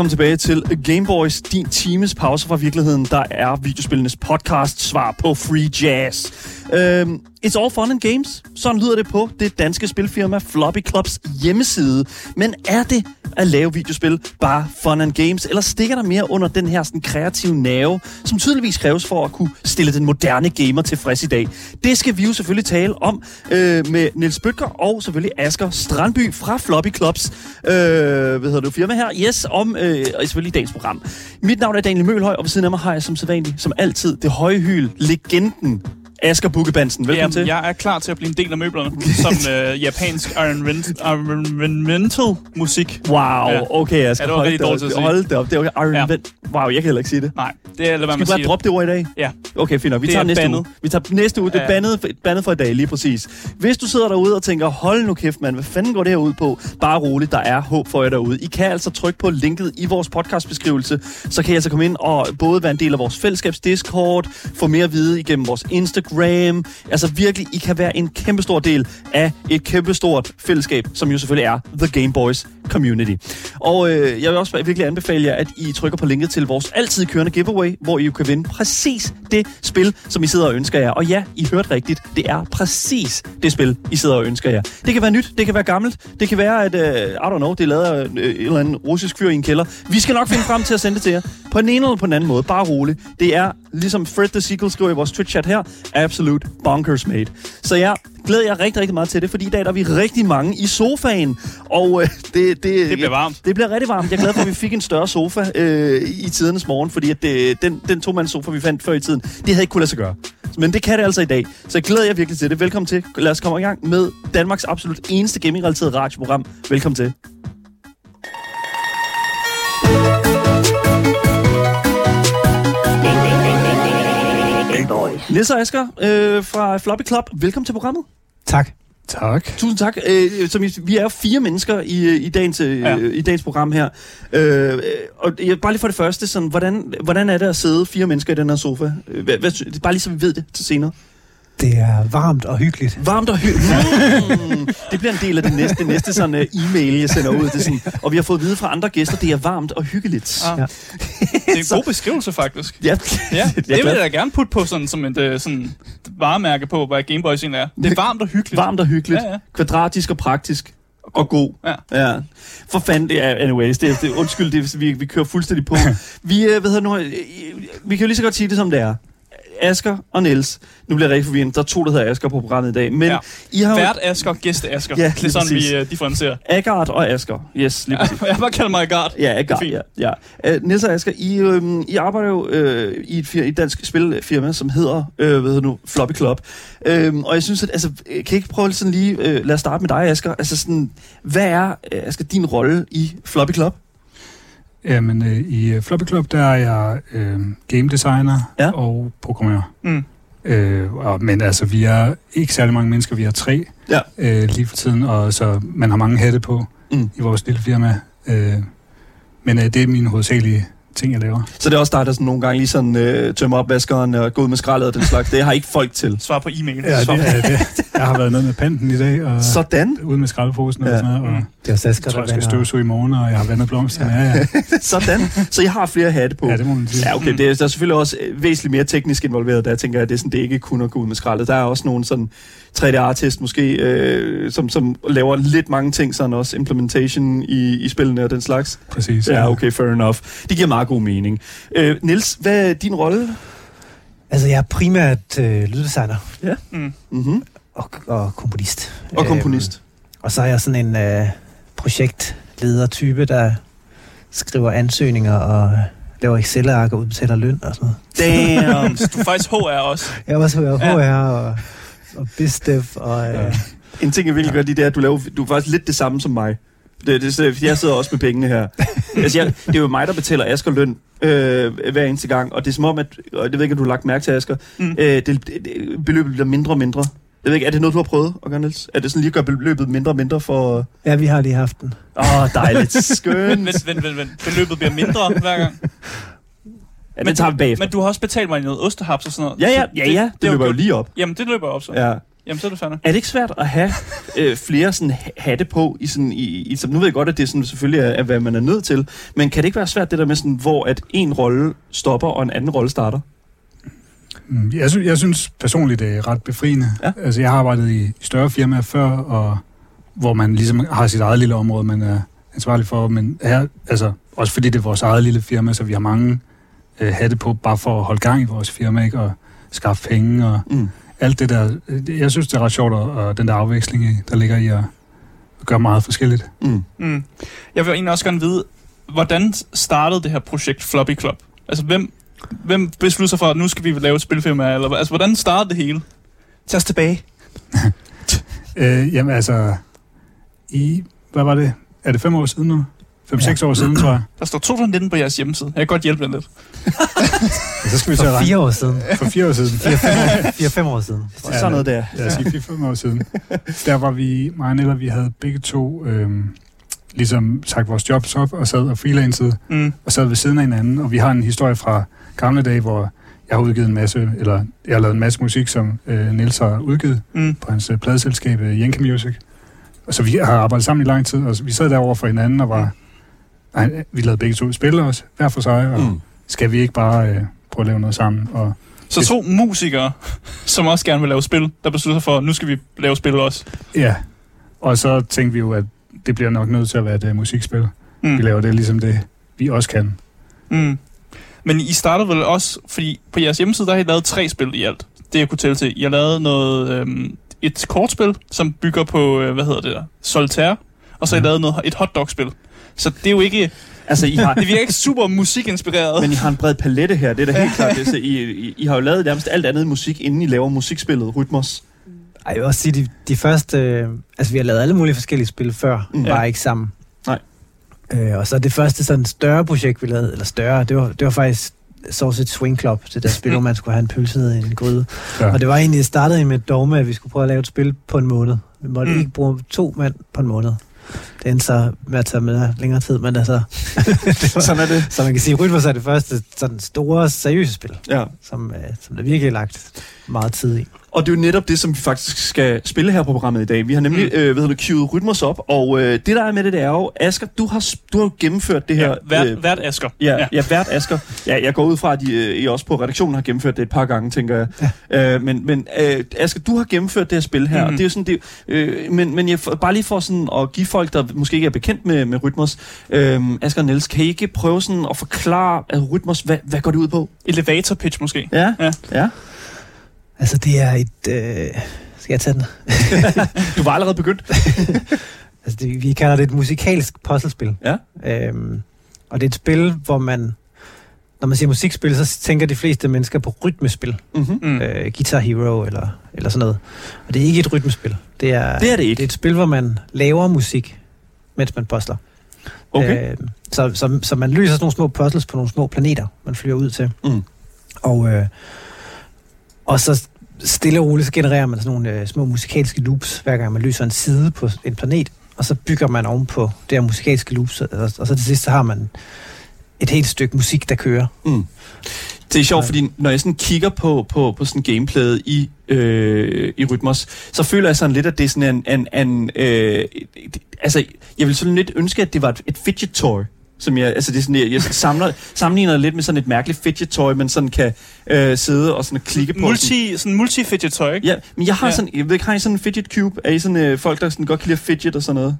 Velkommen tilbage til Gameboys, din times pause fra virkeligheden, der er videospillenes podcast svar på Free Jazz. Um, it's all fun and games. Sådan lyder det på det danske spilfirma Floppy Clubs hjemmeside. Men er det at lave videospil bare fun and games, eller stikker der mere under den her sådan, kreative nerve, som tydeligvis kræves for at kunne stille den moderne gamer tilfreds i dag? Det skal vi jo selvfølgelig tale om øh, med Niels Bøtger og selvfølgelig Asker Strandby fra Floppy Clubs øh, hvad hedder det, firma her. Yes, om øh, og selvfølgelig dagens program. Mit navn er Daniel Mølhøj, og ved siden af mig har jeg som sædvanligt, som altid, det høje hyl, legenden Asger Bukkebansen, velkommen Jamen, til. jeg er klar til at blive en del af møblerne, som øh, japansk environmental musik. Wow, Ja. okay, Asger. Ja, det var rigtig dårligt at sige. Hold det op, det var Iron Ja. Wow, jeg kan heller ikke sige det. Nej, det er, lad være Skal vi bare droppe det ord i dag? Ja. Okay, fint nok. Vi Det tager er næste bandet. uge. Vi tager næste uge. Det er Ja. bandet, bandet for i dag, lige præcis. Hvis du sidder derude og tænker, hold nu kæft, mand, hvad fanden går det her ud på? Bare roligt, der er håb for jer derude. I kan altså trykke på linket i vores podcastbeskrivelse, så kan I altså komme ind og både være en del af vores fællesskabs Discord, få mere at vide igennem vores Instagram. Altså virkelig, I kan være en kæmpestor del af et kæmpestort fællesskab, som jo selvfølgelig er The Game Boys Community. Og øh, jeg vil også virkelig anbefale jer, at I trykker på linket til vores altid kørende giveaway, hvor I jo kan vinde præcis det spil, som I sidder og ønsker jer. Og ja, I hørte rigtigt. Det er præcis det spil, I sidder og ønsker jer. Det kan være nyt, det kan være gammelt, det kan være, at, øh, I don't know, det er lavet af øh, en eller anden russisk fyr i en kælder. Vi skal nok finde frem til at sende det til jer. På den ene eller på den anden måde. Bare roligt. Det er, ligesom Fred the Seagull skriver i vores Twitch-chat her, absolute bonkers made. Så jeg glæder jeg rigtig, rigtig meget til det, fordi i dag der er vi rigtig mange i sofaen. Og øh, det, det, Det bliver varmt. det bliver rigtig varmt. Jeg er glad for, at vi fik en større sofa øh, i tidernes morgen, fordi at det, den, den to sofa, vi fandt før i tiden, det havde ikke kunne lade sig gøre. Men det kan det altså i dag. Så jeg glæder jer virkelig til det. Velkommen til. Lad os komme i gang med Danmarks absolut eneste gaming-relateret radioprogram. Velkommen til. Nils og Asger øh, fra Floppy Club. Velkommen til programmet. Tak. Tak. Tusind tak. Øh, som I, vi er fire mennesker i, i, dagens, øh, Ja. i dagens program her. Øh, og jeg, bare lige for det første, sådan, hvordan, hvordan er det at sidde fire mennesker i den her sofa? Øh, Hvad, hvad, bare lige så vi ved det til senere. Det er varmt og hyggeligt. Varmt og hyggeligt. Mm, det bliver en del af det næste, det næste sådan, uh, e-mail, jeg sender ud. Det sådan, og vi har fået at vide fra andre gæster, det er varmt og hyggeligt. Ja. Det er en god beskrivelse, faktisk. Ja, Ja, jeg det vil jeg da gerne putte på sådan, som et øh, sådan varemærke på, hvad Gameboys egentlig er. Det er varmt og hyggeligt. Varmt og hyggeligt. Ja, ja. Kvadratisk og praktisk. Og god. Ja. ja. For fanden, det er, anyways, det, er- det, undskyld, det, vi, vi kører fuldstændig på. Vi, øh, hvad hedder nu, vi kan jo lige så godt sige det, som det er. Asger og Niels. Nu bliver jeg rigtig forvirret. Der er to, der hedder Asger på programmet i dag. Men Ja. I har Vært Asger, gæst Asger. Ja, det er sådan, præcis. vi øh, differencerer. Agard og Asger. Yes, lige præcis. jeg bare kalder mig Agard. Ja, Agard, ja. ja. Uh, Niels og Asger, I, øhm, I arbejder jo øh, i, et, fir- et dansk spilfirma, som hedder, øh, hvad hedder nu, Floppy Club. Øhm, og jeg synes, at, altså, øh, kan I ikke prøve sådan lige, øh, lad os starte med dig, Asger. Altså sådan, hvad er, øh, Asger, din rolle i Floppy Club? Jamen, øh, i øh, Floppy Club, der er jeg øh, game designer Ja. og programmør. Mm. Øh, og, men altså, vi er ikke særlig mange mennesker, vi er tre Ja. øh, lige for tiden, og så man har mange hatte på Mm. i vores lille firma. Øh, men øh, det er mine hovedsagelige ting, jeg laver. Så det er også dig, der sådan nogle gange lige sådan øh, tømmer opvaskeren og går ud med skraldet og den slags. Det har ikke folk til. Svar på e-mail. Ja, det, er, det. Jeg har været nede med panten i dag, og Sådan. ude med skraldeposen og Ja. sådan noget, og. Det er også jeg tror, jeg skal støvsuge i morgen, og jeg har vandet blomsterne. Ja, ja. Sådan. Så jeg har flere hatte på. ja det må man sige. Ja, okay. Det er, der er selvfølgelig også øh, væsentligt mere teknisk involveret, der tænker jeg, at det er, sådan, det er ikke kun at gå ud med skraldet. Der er også nogle sådan 3D-artist måske, øh, som, som laver lidt mange ting, sådan også implementation i, i spillene og den slags. Præcis. Ja, okay, fair enough. Det giver meget god mening. Øh, Nils, hvad er din rolle? Altså, jeg er primært øh, lyddesigner Mm. Mm-hmm. og, og komponist. Og komponist. Øhm, og så er jeg sådan en øh, projektleder-type, der skriver ansøgninger og laver Excel-ark og udbetaler løn og sådan noget. Damn. Så du er faktisk HR også. Jeg var også Ja. HR og, og BizDev og... Øh, Ja. en ting, jeg virkelig godt lide, det er, at du, laver, du er faktisk lidt det samme som mig. Det, det, det, jeg sidder også med pengene her. altså, jeg, det er jo mig, der betaler Asger løn øh, hver eneste gang, og det er som om, at, og det ved ikke, om du har lagt mærke til, Asger, Mm. øh, det, det, beløbet bliver mindre og mindre. Jeg ved ikke, er det noget, du har prøvet at gøre, Niels? Er det sådan lige at gøre beløbet mindre og mindre for... ja, vi har lige haft den. Åh, oh, dejligt. Skønt. men, men, men, men beløbet bliver mindre hver gang. Ja, den tager vi bagefter. Men du har også betalt mig noget ostehaps og sådan noget. Ja, ja, ja, ja. Det, er jo løber jo lige op. Jamen, det løber op så. Ja. Jamen, så er det fandme. Er det ikke svært at have øh, flere sådan ha- hatte på i sådan i, i så nu ved jeg godt at det sådan selvfølgelig er, er hvad man er nødt til, men kan det ikke være svært det der med sådan hvor at en rolle stopper og en anden rolle starter? Mm, Jeg, sy- jeg synes personligt, det er ret befriende. Ja. Altså, jeg har arbejdet i større firmaer før, og hvor man ligesom har sit eget lille område, man er ansvarlig for. Men her, altså, også fordi det er vores eget lille firma, så vi har mange øh, hatte på, bare for at holde gang i vores firma, ikke? Og skaffe penge og Mm. alt det der. Jeg synes, det er ret sjovt, og, og den der afveksling, der ligger i at, at gøre meget forskelligt. Mm. Mm. Jeg vil egentlig også gerne vide, hvordan startede det her projekt Floppy Club? Altså, hvem, hvem besluttede sig for, at nu skal vi lave et spilfirma? Eller, hvad? altså, hvordan startede det hele? Tag os tilbage. Øh, jamen altså, i, hvad var det? Er det fem år siden nu? Fem-seks år siden, tror jeg. Der står 2019 på jeres hjemmeside. Jeg kan godt hjælpe jer lidt. Ja, så skal vi til For regne. fire år siden. For fire år siden. Fire-fem år siden. Ja, sådan noget der. Lad os sige fire, fem år siden. Der var vi, mig og Nella, vi havde begge to øhm, ligesom sagt vores jobs op og sad og freelancede Mm. og sad ved siden af hinanden. Og vi har en historie fra gamle dage, hvor jeg har udgivet en masse, eller jeg har lavet en masse musik, som øh, Niels har udgivet Mm. på hans øh, pladeselskab øh, Yankee Music. Og så vi har arbejdet sammen i lang tid, og vi sad derovre for hinanden og var... Nej, vi lavede begge to spil også, hver for sig, og Mm. skal vi ikke bare øh, prøve at lave noget sammen? Og Så to musikere, som også gerne vil lave spil, der beslutter sig for, at nu skal vi lave spil også. Ja, og så tænkte vi jo, at det bliver nok nødt til at være et uh, musikspil. Mm. Vi Mm. laver det ligesom det, vi også kan. Mm. Men I startede vel også, fordi på jeres hjemmeside, der har I lavet tre spil i alt. Det jeg kunne tælle til. I har lavet noget, øhm, et kortspil, som bygger på, øh, hvad hedder det der, Solitaire. Og så har I Mhm. lavet noget, et hotdog-spil. Så det er jo ikke, Altså I har det virker ikke super musikinspireret. men I har en bred palette her, det er da helt klart. Det, så I, I, I har jo lavet nærmest alt andet musik, inden I laver musikspillet Rytmos. Ej, jeg vil også sige, de, de første... Øh, altså, vi har lavet alle mulige forskellige spil før, Mm. bare Ja. ikke sammen. Nej. Øh, og så det første sådan større projekt, vi lavede, eller større, det var, det var faktisk Sausage Swing Club, det der spil, hvor man skulle have en pølse i en gryde. Ja. Og det var egentlig, det startede med et dogme, at vi skulle prøve at lave et spil på en måned. Vi måtte mm. ikke bruge to mand på en måned. Det endte så med at tage med længere tid, men altså... det var, Sådan er det. så man kan sige, at Rytmos er det første sådan store, seriøse spil, Ja. som, øh, som der virkelig er lagt meget tid i. Og det er jo netop det, som vi faktisk skal spille her på programmet i dag. Vi har nemlig, Mm. øh, hvad hedder det, queuet Rytmos op, og øh, det der er med det, det er jo, Asger, du har, du har jo gennemført det her... Ja, hvert, øh, hvert Asger. Ja, ja. ja, hvert Asger. Ja, jeg går ud fra, at I, øh, I også på redaktionen har gennemført det et par gange, tænker jeg. Ja. Øh, men men øh, Asger, du har gennemført det her spil her, mm. og det er jo sådan, det, øh, men, men jeg, bare lige for sådan at give folk, der måske ikke er bekendt med, med Rytmos, øh, Asger og Niels, kan I ikke prøve sådan at forklare at Rytmos, hvad, hvad går det ud på? Elevator pitch måske. Ja, Ja. ja. Altså, det er et... Øh, skal jeg tage den? Du var allerede begyndt. Altså, det, vi kalder det et musikalsk puzzlespil. Ja. Øhm, og det er et spil, hvor man... Når man siger musikspil, så tænker de fleste mennesker på rytmespil. Mm-hmm. Mm. Mm. Øh, Guitar Hero eller, eller sådan noget. Og det er ikke et rytmespil. Det er, Det er det ikke. det er et spil, hvor man laver musik, mens man puzzler. Okay. Øh, så, så, så man løser sådan nogle små puzzles på nogle små planeter, man flyver ud til. Mm. Og, øh, og så stille og roligt, så genererer man sådan nogle øh, små musikalske loops, hver gang man løser en side på en planet, og så bygger man ovenpå det her musikalske loops, og, og så til sidst, så har man et helt stykke musik, der kører. Mm. Det er sjovt, fordi når jeg sådan kigger på, på, på sådan gameplayet i, øh, i Rytmos, så føler jeg sådan lidt, at det er sådan en... en, en øh, altså, jeg vil sådan lidt ønske, at det var et, et fidget toy. Som jeg, altså det er sådan, jeg, jeg samler, sammenligner det lidt med sådan et mærkeligt fidget toy, man sådan kan øh, sidde og sådan klikke på. sådan. Multi, sådan multi-fidget toy, ikke? Ja, men jeg har Ja. sådan, jeg ved ikke, har I sådan en fidget cube? Er I sådan øh, folk, der sådan godt kan lide fidget og sådan noget?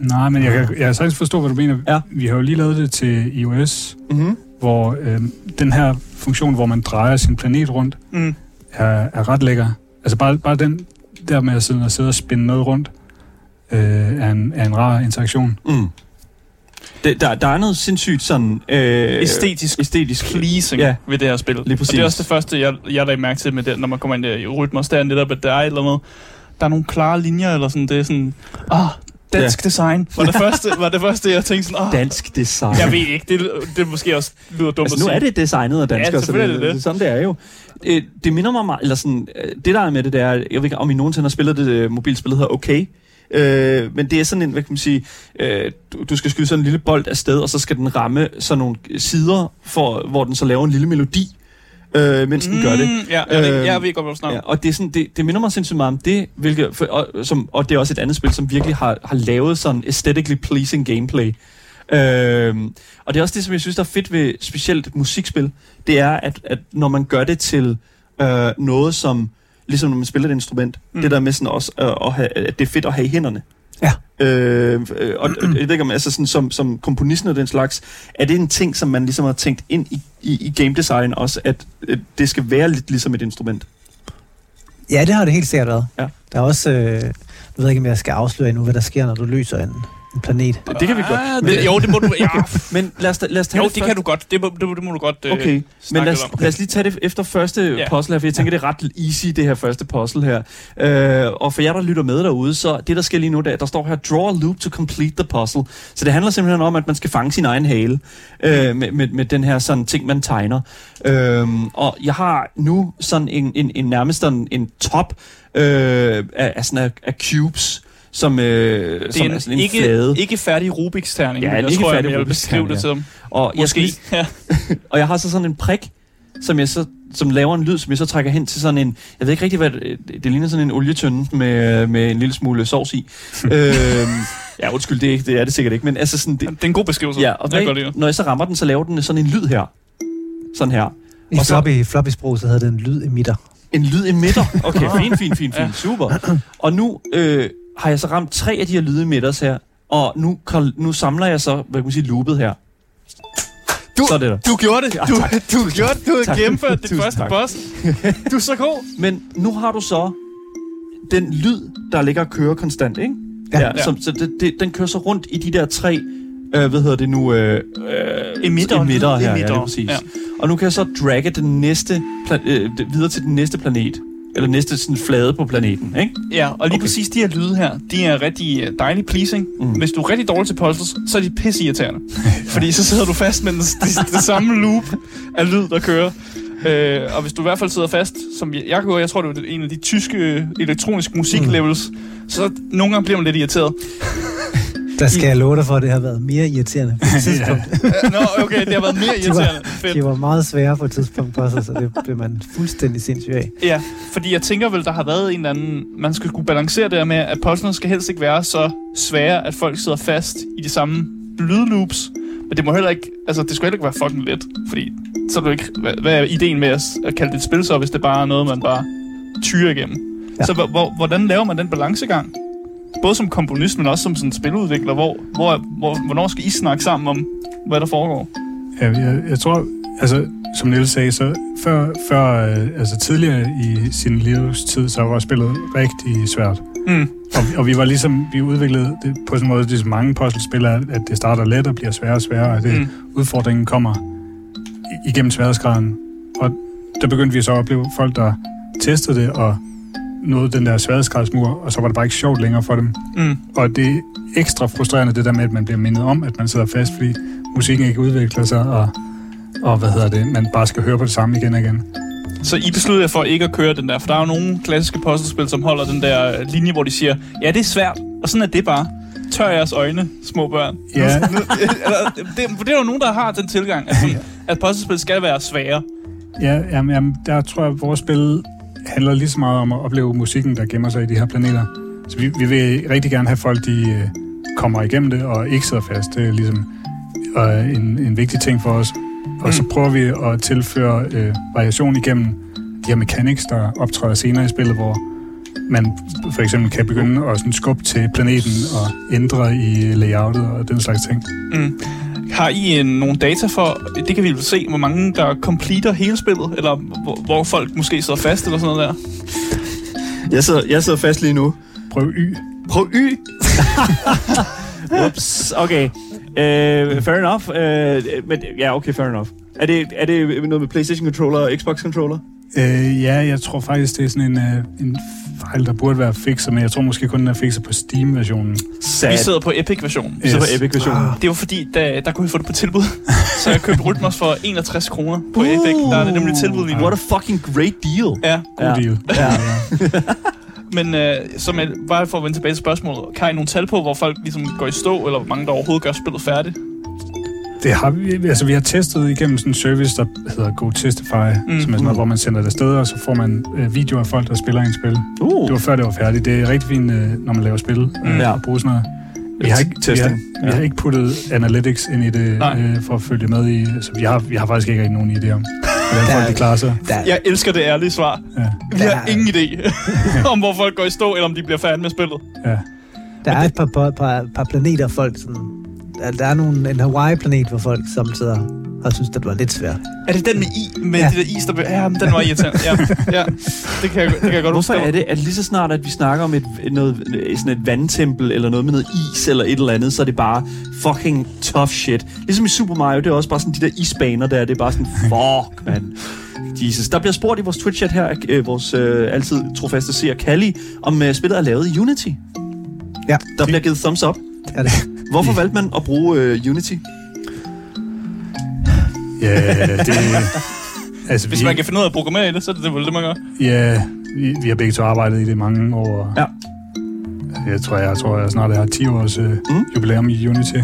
Nej, men jeg kan, jeg kan sagtens forstå, hvad du mener. Ja. Vi har jo lige lavet det til iOS, Mm-hmm. hvor øh, den her funktion, hvor man drejer sin planet rundt, Mm. er, er ret lækker. Altså bare, bare den der med at sidde og, sidde og spænde noget rundt, øh, er, en, er en rar interaktion. Mm. Det, der, der er noget sindssygt sådan... Øh, Æstetisk æstetisk. pleasing Ja. ja. ved det her spil. Lige Og præcis. det er også det første, jeg, jeg lagde mærke til med det, når man kommer ind i rytmer. Det er netop, at der er et eller andet, der er nogle klare linjer, eller sådan, det er sådan, ah, dansk ja. design, var det, første, var det første, jeg tænkte sådan, ah, Dansk design. jeg ved ikke, det, det måske også lyder dumt Altså, at nu sige. er det designet af danskere, så selvfølgelig det, det det. sådan det er jo. Øh, det minder mig meget, eller sådan, øh, det der er med det, det er, jeg ved ikke, om I nogensinde har spillet det øh, mobilspil, der hedder Okay. Øh, men det er sådan en, hvad kan man sige, øh, du, du skal skyde sådan en lille bold afsted, og så skal den ramme sådan nogle sider, for, hvor den så laver en lille melodi. øh, mens den gør det. Mm, ja, jeg, Øhm, jeg ved godt, hvad du snakker Ja, og det, er sådan, det, det minder mig sindssygt meget om det, hvilket, for, og, som, og det er også et andet spil, som virkelig har, har lavet sådan aesthetically pleasing gameplay. Øhm, og det er også det, som jeg synes, der er fedt ved specielt musikspil, det er, at, at når man gør det til øh, noget, som ligesom når man spiller et instrument, Mm. det der med sådan også, øh, at, have, at det er fedt at have i hænderne. Ja. Øh, øh, og og jeg ved ikke om, altså sådan, som, som komponisten og den slags, er det en ting, som man ligesom har tænkt ind i, i, i game design også, at, at det skal være lidt ligesom et instrument? Ja, det har det helt sikkert været. Ja. Der er også... Øh, jeg ved ikke, om jeg skal afsløre endnu, hvad der sker, når du løser en planet. Det, det kan vi godt. Ah, det, jo, det må du... Ja, Men lad os, lad os tage jo, det, det kan du godt. Det må, det, må- det må du godt øh, Okay, men lad os, lad os lige tage det efter første Ja. puzzle her, for jeg tænker, det er ret easy, det her første puzzle her. Øh, og for jer, der lytter med derude, så det, der sker lige nu, der, der står her, draw a loop to complete the puzzle. Så det handler simpelthen om, at man skal fange sin egen hale øh, med, med, med den her sådan ting, man tegner. Øh, og jeg har nu sådan en, en, en nærmest sådan en top øh, af, af, sådan af, af cubes, som, øh, Det som er er en, sådan en ikke, flade. ikke færdig Rubiks terning. Ja, men en jeg ikke tror, jeg, jeg vil beskrive det til dem. Og jeg skal Måske. lige, Ja. Og jeg har så sådan en prik, som jeg så som laver en lyd, som jeg så trækker hen til sådan en, jeg ved ikke rigtig, hvad det, det ligner sådan en olietønde med, med en lille smule sovs i. øhm, ja, undskyld, det er, ikke, det er det sikkert ikke, men altså sådan, det, Det er en god beskrivelse. ja, og jeg hvad, det. når jeg så rammer den, så laver den sådan en lyd her. Sådan her. I Og så- floppy, floppy sprog, så hedder det en lyd emitter. En lyd emitter. Okay, fint, fint, fint, fint, super. Og nu øh, har jeg så ramt tre af de her lydemitters her, og nu, nu samler jeg så, hvad kan man sige, loopet her. Du- så det der. Du gjorde det. Ja, Du, tak. du gjorde det. Du har Tak. gennemført dit første tak. boss. Du er så god. Men nu har du så den lyd, der ligger og kører konstant, ikke? Ja. Ja. Som, så det, det, den kører så rundt i de der tre, øh, hvad hedder det nu? Øh, øh, Emitter. emitter her, Emitter. ja, præcis. Ja. Ja. Og nu kan jeg så dragge den næste, pla- øh, videre til den næste planet. Eller næste sådan flade på planeten, ikke? Ja, og lige Okay. præcis de her lyde her, de er rigtig øh, dejligt pleasing. Mm. Hvis du er rigtig dårlig til puzzles, så er de pisse irriterende. Fordi så sidder du fast med den, det, det samme loop af lyd, der kører. Øh, og hvis du i hvert fald sidder fast, som jeg, jeg gjorde, jeg tror, det var en af de tyske elektroniske musiklevels, mm. så nogle gange bliver man lidt irriteret. Der skal jeg love dig for, at det har været mere irriterende på et tidspunkt. Nå, okay, det har været mere irriterende. Fedt. Det var meget sværere på et tidspunkt på sig, så det blev man fuldstændig sindssyg af. Ja, fordi jeg tænker vel, der har været en eller anden... Man skal kunne balancere det med, at puzzlerne skal helst ikke være så svære, at folk sidder fast i de samme lydloops. Men det må heller ikke... Altså, det skal heller ikke være fucking let, fordi så er du ikke... Hvad, hvad er ideen med at, at kalde det et spil så, hvis det bare er noget, man bare tyrer igennem? Ja. Ja. Så hvor, hvor, hvordan laver man den balancegang? Både som komponist, men også som sådan spiludvikler. Hvor, hvor, hvor, hvornår skal I snakke sammen om, hvad der foregår? Ja, jeg, jeg tror, altså, som Niels sagde, så før, før øh, altså tidligere i sin livstid, så var spillet rigtig svært. Mm. Og, og vi var ligesom, vi udviklede det på sådan en måde, ligesom mange puzzlespil, at det starter let og bliver sværere og sværere, og det, Mm. udfordringen kommer igennem sværhedsgraden. Og der begyndte vi så at opleve folk, der testede det og nåede den der sværhedsgradsmur, og så var det bare ikke sjovt længere for dem. Mm. Og det er ekstra frustrerende, det der med, at man bliver mindet om, at man sidder fast, fordi musikken ikke udvikler sig, og, og hvad hedder det, man bare skal høre på det samme igen og igen. Så I besluttede jer for ikke at køre den der, for der er jo nogle klassiske puzzlespil, som holder den der linje, hvor de siger, ja, det er svært, og sådan er det bare. Tør jeres øjne, små børn. Ja, eller, det, for det er jo nogen, der har den tilgang, at, sådan, at puzzlespil skal være svære. ja jamen, jamen, der tror jeg, at vores spil handler lige så meget om at opleve musikken, der gemmer sig i de her planeter. Så vi, vi vil rigtig gerne have folk, de øh, kommer igennem det og ikke sidder fast. Det er ligesom øh, en, en vigtig ting for os. Og så Mm. prøver vi at tilføre øh, variation igennem de her mechanics, der optræder senere i spillet, hvor man for eksempel kan begynde at sådan skubbe til planeten og ændre i layoutet og den slags ting. Mm. Har I en, nogle data for, det kan vi vel se, hvor mange der completer hele spillet, eller hvor, hvor folk måske sidder fast, eller sådan noget der? Jeg sidder, jeg sidder fast lige nu. Prøv Y. Prøv Y. Ups, okay. Uh, fair enough. Uh, men, ja, okay, fair enough. Er det, er det noget med PlayStation controller og Xbox controller? Øh, ja, jeg tror faktisk, det er sådan en, øh, en fejl, der burde være fikset, men jeg tror måske kun, den er fikset på Steam-versionen. Sad. Vi sidder på Epic-versionen. Vi sidder Yes. på Epic-versionen. Det var fordi, der, der kunne vi få det på tilbud. så jeg købte Rytmos for 61 kroner på Epic. Der er det nemlig tilbud lige nu. What a fucking great deal. Ja, God Ja. deal. Ja. men øh, som jeg, bare for at vende tilbage til spørgsmålet. Kan I nogle tal på, hvor folk ligesom går i stå, eller hvor mange der overhovedet gør spillet færdigt? Det har vi, altså vi har testet igennem sådan en service, der hedder GoTestify, mm. som er sådan noget, Mm. hvor man sender det afsted, og så får man øh, videoer af folk, der spiller en spil. Uh, Det var før det var færdigt. Det er rigtig fint, øh, når man laver spil, øh, Ja. at bruge sådan noget. Vi har, ikke, vi, har, vi har ikke puttet analytics ind i det, Nej. øh, for at følge med i. Så vi har, vi har faktisk ikke rigtig nogen idé om, hvordan Der folk er- de klarer sig. Der, Jeg elsker det ærlige svar. Ja, Vi Der har ingen idé om, hvor folk går i stå, eller om de bliver færdige med spillet. ja. der er et par, par, par, par planeter, folk sådan... Der, der er nogle, en Hawaii-planet, hvor folk samtidig har synes, det var lidt svært. Er det den med i, med Ja. det der is, der... be- Ja, den var irriterende. Ja, ja. Det, kan jeg, det kan jeg godt Hvorfor forstå. er det, at lige så snart, at vi snakker om et, noget, sådan et vandtempel, eller noget med noget is, eller et eller andet, så er det bare fucking tough shit. Ligesom i Super Mario, det er også bare sådan de der isbaner der, det er bare sådan, fuck, man. Jesus. Der bliver spurgt i vores Twitch-chat her, øh, vores øh, altid trofaste seer Kalli, om øh, spillet er lavet i Unity. Ja. Der bliver givet thumbs up. Det er det. Hvorfor valgte man at bruge øh, Unity? Ja, det... Altså, Hvis vi, man kan finde ud af at programmere i det, så er det det, vel det, man gør. Ja, vi, vi har begge to arbejdet i det i mange år. Ja. Jeg tror, jeg, jeg, tror, jeg snart har 10 års øh, Mm. jubilæum i Unity.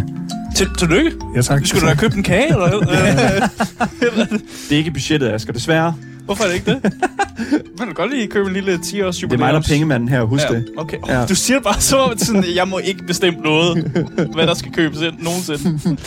Til, tillykke. Ja, tak. Skulle du have købt en kage, eller hvad? Det er ikke budgettet, Asger, desværre. Hvorfor er det ikke det? Man kan godt lige købe en lille 10 års Det er mig, der er pengemanden her, husk ja, det. Okay. Oh, Ja. Du siger bare så, sådan, jeg må ikke bestemme noget, hvad der skal købes ind nogensinde.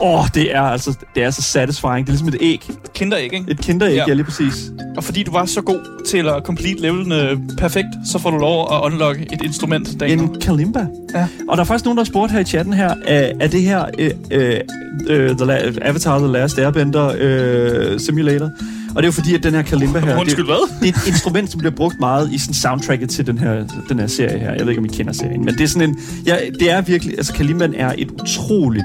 Åh, oh, det er altså det er så satisfying. Det er ligesom et æg. Kinderæg, ikke? Et kinderæg, ja. Ja. lige præcis. Og fordi du var så god til at complete levelene perfekt, så får du lov at unlocke et instrument dagen. En kalimba. Ja. Og der er faktisk nogen, der har spurgt her i chatten her, er, er det her øh, øh, øh, the Avatar The Last Airbender øh, Simulator? Og det er jo fordi, at den her kalimba her, det, Undskyld, hvad? det er et instrument, som bliver brugt meget i sådan soundtracket til den her, den her serie her. Jeg ved ikke, om I kender serien, men det er sådan en... Ja, det er virkelig... Altså, kalimbaen er et utroligt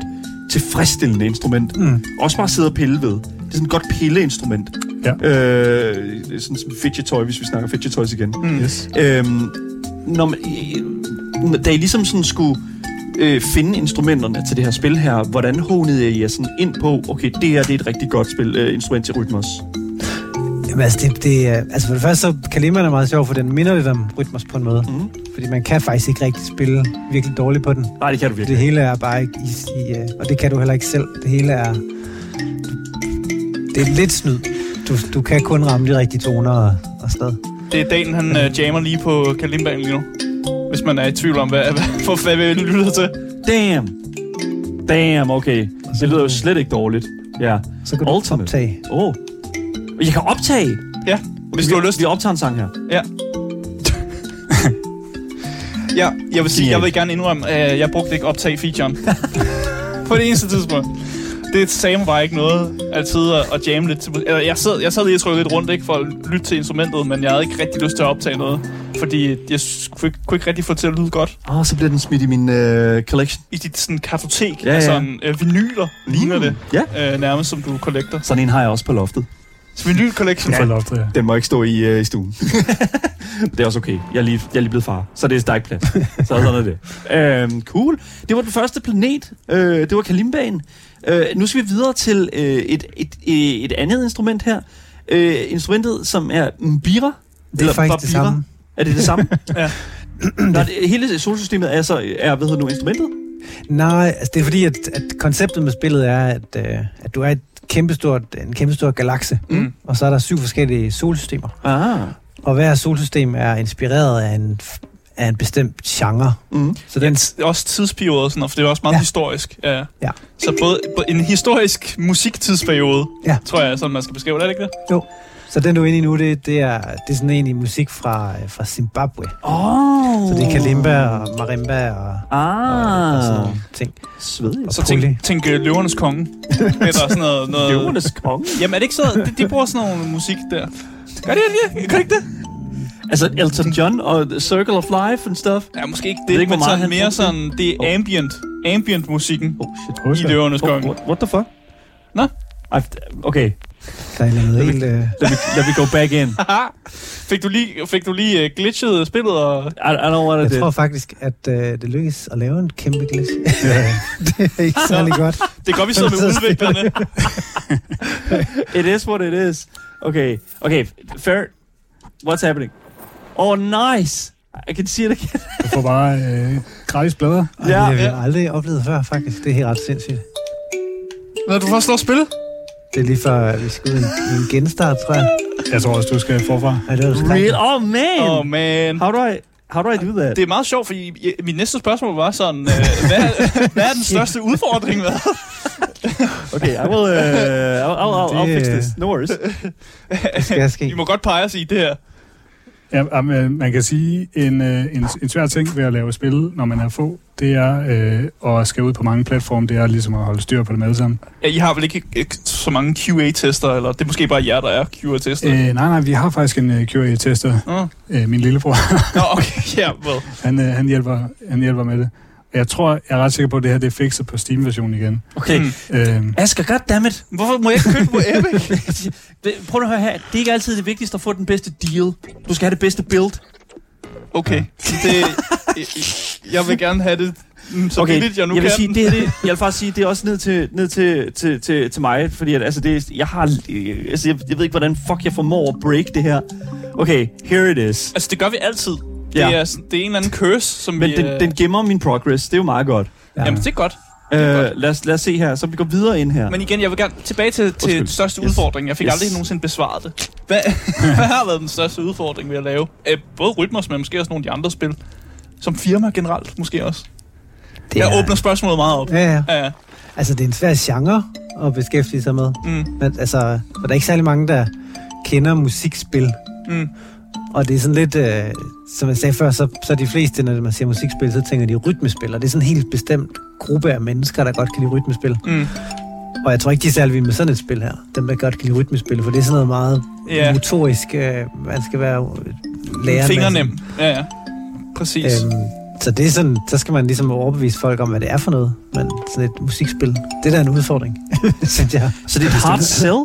tilfredsstillende instrument. Mm. Også bare at sidde og pille ved. Det er sådan et godt pilleinstrument. Ja. Øh, det er sådan som fidget toy, hvis vi snakker fidget toys igen. Mm. Yes. Øhm, når man, da I ligesom sådan skulle øh, finde instrumenterne til det her spil her, hvordan honede I jer sådan ind på, okay, det her det er et rigtig godt spil, øh, instrument til Rytmos? Jamen, altså, det, det, er- altså for det første, så Kalimbaen er meget sjov, for den minder lidt om Rytmos på en måde. Mm. Fordi man kan faktisk ikke rigtig spille virkelig dårligt på den. Nej, det kan du Det virkelig. hele er bare ikke i, i uh, og det kan du heller ikke selv. Det hele er... Det er lidt snyd. Du, du kan kun ramme de rigtige toner og, og sted. Det er dagen, han uh, jammer lige på kalimbaen lige nu. Hvis man er i tvivl om, hvad, hvad, for, hvad vi lytter til. Damn! Damn, okay. Det lyder jo slet ikke dårligt. Ja. Så kan du Ultimate. optage. Åh. Oh. Jeg kan optage! Ja, hvis du har lyst. Vi optager en sang her. Ja. ja, jeg vil sige, jeg vil gerne indrømme, at jeg brugte ikke optag-featuren. på det eneste tidspunkt. Det sagde bare ikke noget altid at, at jamme lidt til eller jeg sad, jeg sad lige og trykkede lidt rundt ikke, for at lytte til instrumentet, men jeg havde ikke rigtig lyst til at optage noget. Fordi jeg kunne ikke, kunne ikke rigtig få det til at lyde godt. Åh, oh, så bliver den smidt i min øh, collection. I dit sådan kartotek Ja, ja, af ja. sådan øh, vinyler, mm. ligner det. Ja. Øh, nærmest som du collector. Sådan en har jeg også på loftet. Vinyl collection. Ja. loftet, ja. Den må ikke stå i, øh, i stuen. det er også okay. Jeg er, lige, jeg er lige blevet far, så det er ikke plads. Så sådan er det. Øhm, cool. Det var den første planet. Øh, det var Kalimbaen. Øh, nu skal vi videre til øh, et, et, et, et andet instrument her. Øh, instrumentet, som er Mbira. Det er faktisk det Babira. samme. Er det det samme? Ja. Nå, det, hele solsystemet er så, er, hvad hedder nu, instrumentet? Nej, altså det er fordi, at, at konceptet med spillet er, at, øh, at du er et kæmpestort, en kæmpestor galakse, Mm. og så er der syv forskellige solsystemer. Ah. Og hver solsystem er inspireret af en, af en bestemt genre. Mm. Så den, er også tidsperiode sådan for det er også meget Ja. ja. historisk. Ja. Ja. Så både en historisk musiktidsperiode, Ja. tror jeg, sådan man skal beskrive det, er det ikke det? Så den du er inde i nu, det, det, er, det er sådan egentlig musik fra, øh, fra Zimbabwe. Oh. Så det er kalimba og marimba og, og, og sådan Ah. nogle ting. Svedigt. Og så tænk, tænk uh, Løvernes Konge. Eller sådan noget. noget. Løvernes konge. Jamen er det ikke så, de, de bruger sådan noget musik der. Gør de det? Gør de ikke det? Altså Elton John og The Circle of Life and stuff. Ja, måske ikke ved det, ikke, men meget sådan mere sådan, det er ambient, ambient musikken Oh shit. i Løvernes Oh, Konge. what, what the fuck? Nå? I've, okay, Der er noget helt... Øh, let me, me go back in. fik du lige, fik du lige uh, glitchet spillet og... I, I what I jeg did. tror faktisk, at øh, det lykkes at lave en kæmpe glitch. det er ikke særlig godt. Det er godt, vi sidder med udviklerne. It is what it is. Okay, okay, fair. What's happening? Oh, nice. I can see it again. Du får bare øh, gratis blader. Ej, det har vi ja. aldrig oplevet før, faktisk. Det er helt ret sindssygt. Hvad du først slår spil? Det er lige før, vi skal ud en, en genstart, tror jeg. Jeg tror også, du skal forfra. Ja, det var så Real? Oh, man! Oh, man. How do I... How do I do that? Det er meget sjovt, fordi mit næste spørgsmål var sådan, øh, hvad, hvad er den største udfordring med? Okay, I will... Uh, I'll, I'll, I'll, I'll fix Det- this. No worries. Det skal ske. I må godt pege os i det her. Ja, jamen, man kan sige, en, øh, en, en svær ting ved at lave spil, når man er få, det er øh, at skal ud på mange platforme, det er ligesom at holde styr på dem alle sammen. Ja, I har vel ikke, ikke så mange QA-tester, eller det er måske bare jer, der er QA-tester? Øh, nej, nej, vi har faktisk en øh, QA-tester, Uh. øh, min lillebror. Nå, okay, ja, well. han, øh, han, hjælper, han hjælper med det. Jeg tror, jeg er ret sikker på, at det her det er fikset på Steam-versionen igen. Okay. Mm. Øh, Asger, goddammit. Hvorfor må jeg ikke købe på Epic? Prøv at høre her. Det er ikke altid det vigtigste at få den bedste deal. Du skal have det bedste build. Okay, det, jeg vil gerne have det mm, så okay, billigt, jeg nu jeg vil kan. sige, det, er det, jeg vil faktisk sige, det er også ned til, ned til, til, til, til mig, fordi at, altså, det, jeg har, altså, jeg, jeg ved ikke, hvordan fuck jeg formår at break det her. Okay, here it is. Altså, det gør vi altid. Ja. Det, er, det er en eller anden curse, som Men vi... den, øh, den gemmer min progress, det er jo meget godt. Ja. Jamen, det er godt. Godt. lad, os, lad os se her, så vi går videre ind her. Men igen, jeg vil gerne tilbage til, til den største Yes. udfordring. Jeg fik Yes. aldrig nogensinde besvaret det. Hvad, hvad har været den største udfordring ved at lave? Øh, både Rytmos, men måske også nogle af de andre spil. Som firma generelt, måske også. Det Jeg er- åbner spørgsmålet meget op. Ja, ja. Ja, ja. Altså, det er en svær genre at beskæftige sig med. Mm, Men, altså, for der er ikke særlig mange, der kender musikspil. mm. Og det er sådan lidt, øh, som jeg sagde før, så, så de fleste, når man siger musikspil, så tænker de rytmespil. Og det er sådan en helt bestemt gruppe af mennesker, der godt kan lide rytmespil. Mm. Og jeg tror ikke, de er særlig vilde med sådan et spil her. Dem, der godt kan lide rytmespil, for det er sådan noget meget Ja. motorisk. Øh, man skal være lærer. Fingernem. Ja, ja. Præcis. Øhm, så det er sådan, så skal man ligesom overbevise folk om, hvad det er for noget. Men sådan et musikspil, det er da en udfordring, synes jeg. Så det er et hard sell?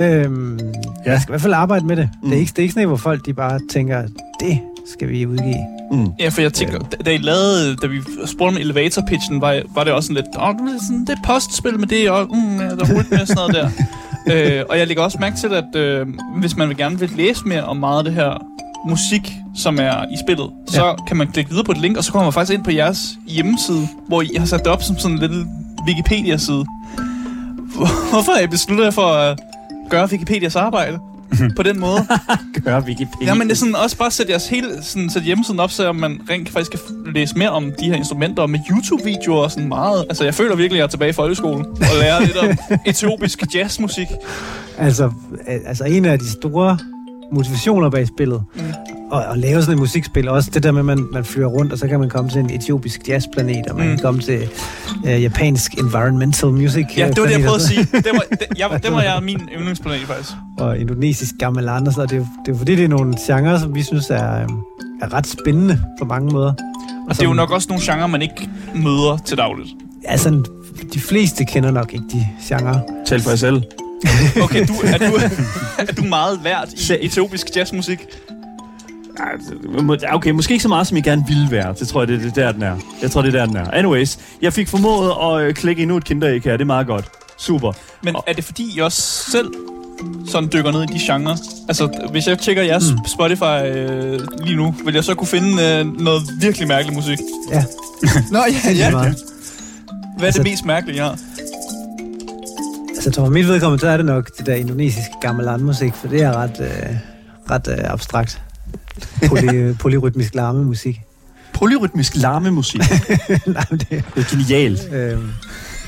Øhm, Ja. Jeg skal i hvert fald arbejde med det. Mm. Mm. Det, er ikke, det er ikke sådan, et, hvor folk de bare tænker, det skal vi udgive. Mm. Ja, for jeg tænker, da, da I lavede, da vi spurgte om elevator pitchen, var, var det også sådan lidt, åh, det er sådan, det er postspil med det, og mm, ja, der er hurtigt med sådan noget der. øh, og jeg lægger også mærke til, at øh, hvis man vil gerne vil læse mere om meget af det her musik, som er i spillet, så Ja. kan man klikke videre på et link, og så kommer man faktisk ind på jeres hjemmeside, hvor I har sat det op som sådan en lille Wikipedia-side. Hvor- Hvorfor har I besluttet jer for at gøre Wikipedias arbejde på den måde? Gør Wikipedia. Ja, men det er sådan også bare sætte jeres hele sådan, sætte hjemmesiden op, så man rent faktisk kan læse mere om de her instrumenter og med YouTube-videoer og sådan meget. Altså, jeg føler virkelig, at jeg er tilbage i folkeskolen og lærer lidt om etiopisk jazzmusik. Altså, altså en af de store motivationer bag spillet, Mm. Og at lave sådan et musikspil, også det der med, at man, man flyver rundt, og så kan man komme til en etiopisk jazzplanet, og man Mm. kan komme til øh, japansk environmental music Ja, det var det, jeg prøvede at og så- sige. Det var, det, jeg, det var jeg min yndlingsplanet, faktisk. og indonesisk gamelan og sådan noget. Det er, jo- det er fordi, det er nogle genrer, som vi synes er, øh, er ret spændende på mange måder. Og det er jo nok også nogle genrer, man ikke møder til dagligt. Ja, sådan, de fleste kender nok ikke de genrer. Tal for jer selv. Okay, du, er, du, er du meget værd i etiopisk jazzmusik? Ja, Okay, måske ikke så meget, som I gerne ville være. Det tror jeg, det, det er der, den er. Jeg tror, det er der, den er. Anyways, jeg fik formået at øh, klikke endnu et kinderæg her. Det er meget godt. Super. Men er det fordi, I også selv sådan dykker ned i de genrer? Altså, hvis jeg tjekker jeres mm. Spotify øh, lige nu, vil jeg så kunne finde øh, noget virkelig mærkelig musik? Ja, Nå, ja, meget. Hvad er Altså- det mest mærkelige, jeg har? Altså, jeg tror, for mit vedkommende, så er det nok det der indonesiske gamelan-musik, for det er ret, øh, ret øh, abstrakt. Poly, polyrytmisk larmemusik. Polyrytmisk larmemusik. Nej, det, Det er genialt. øh,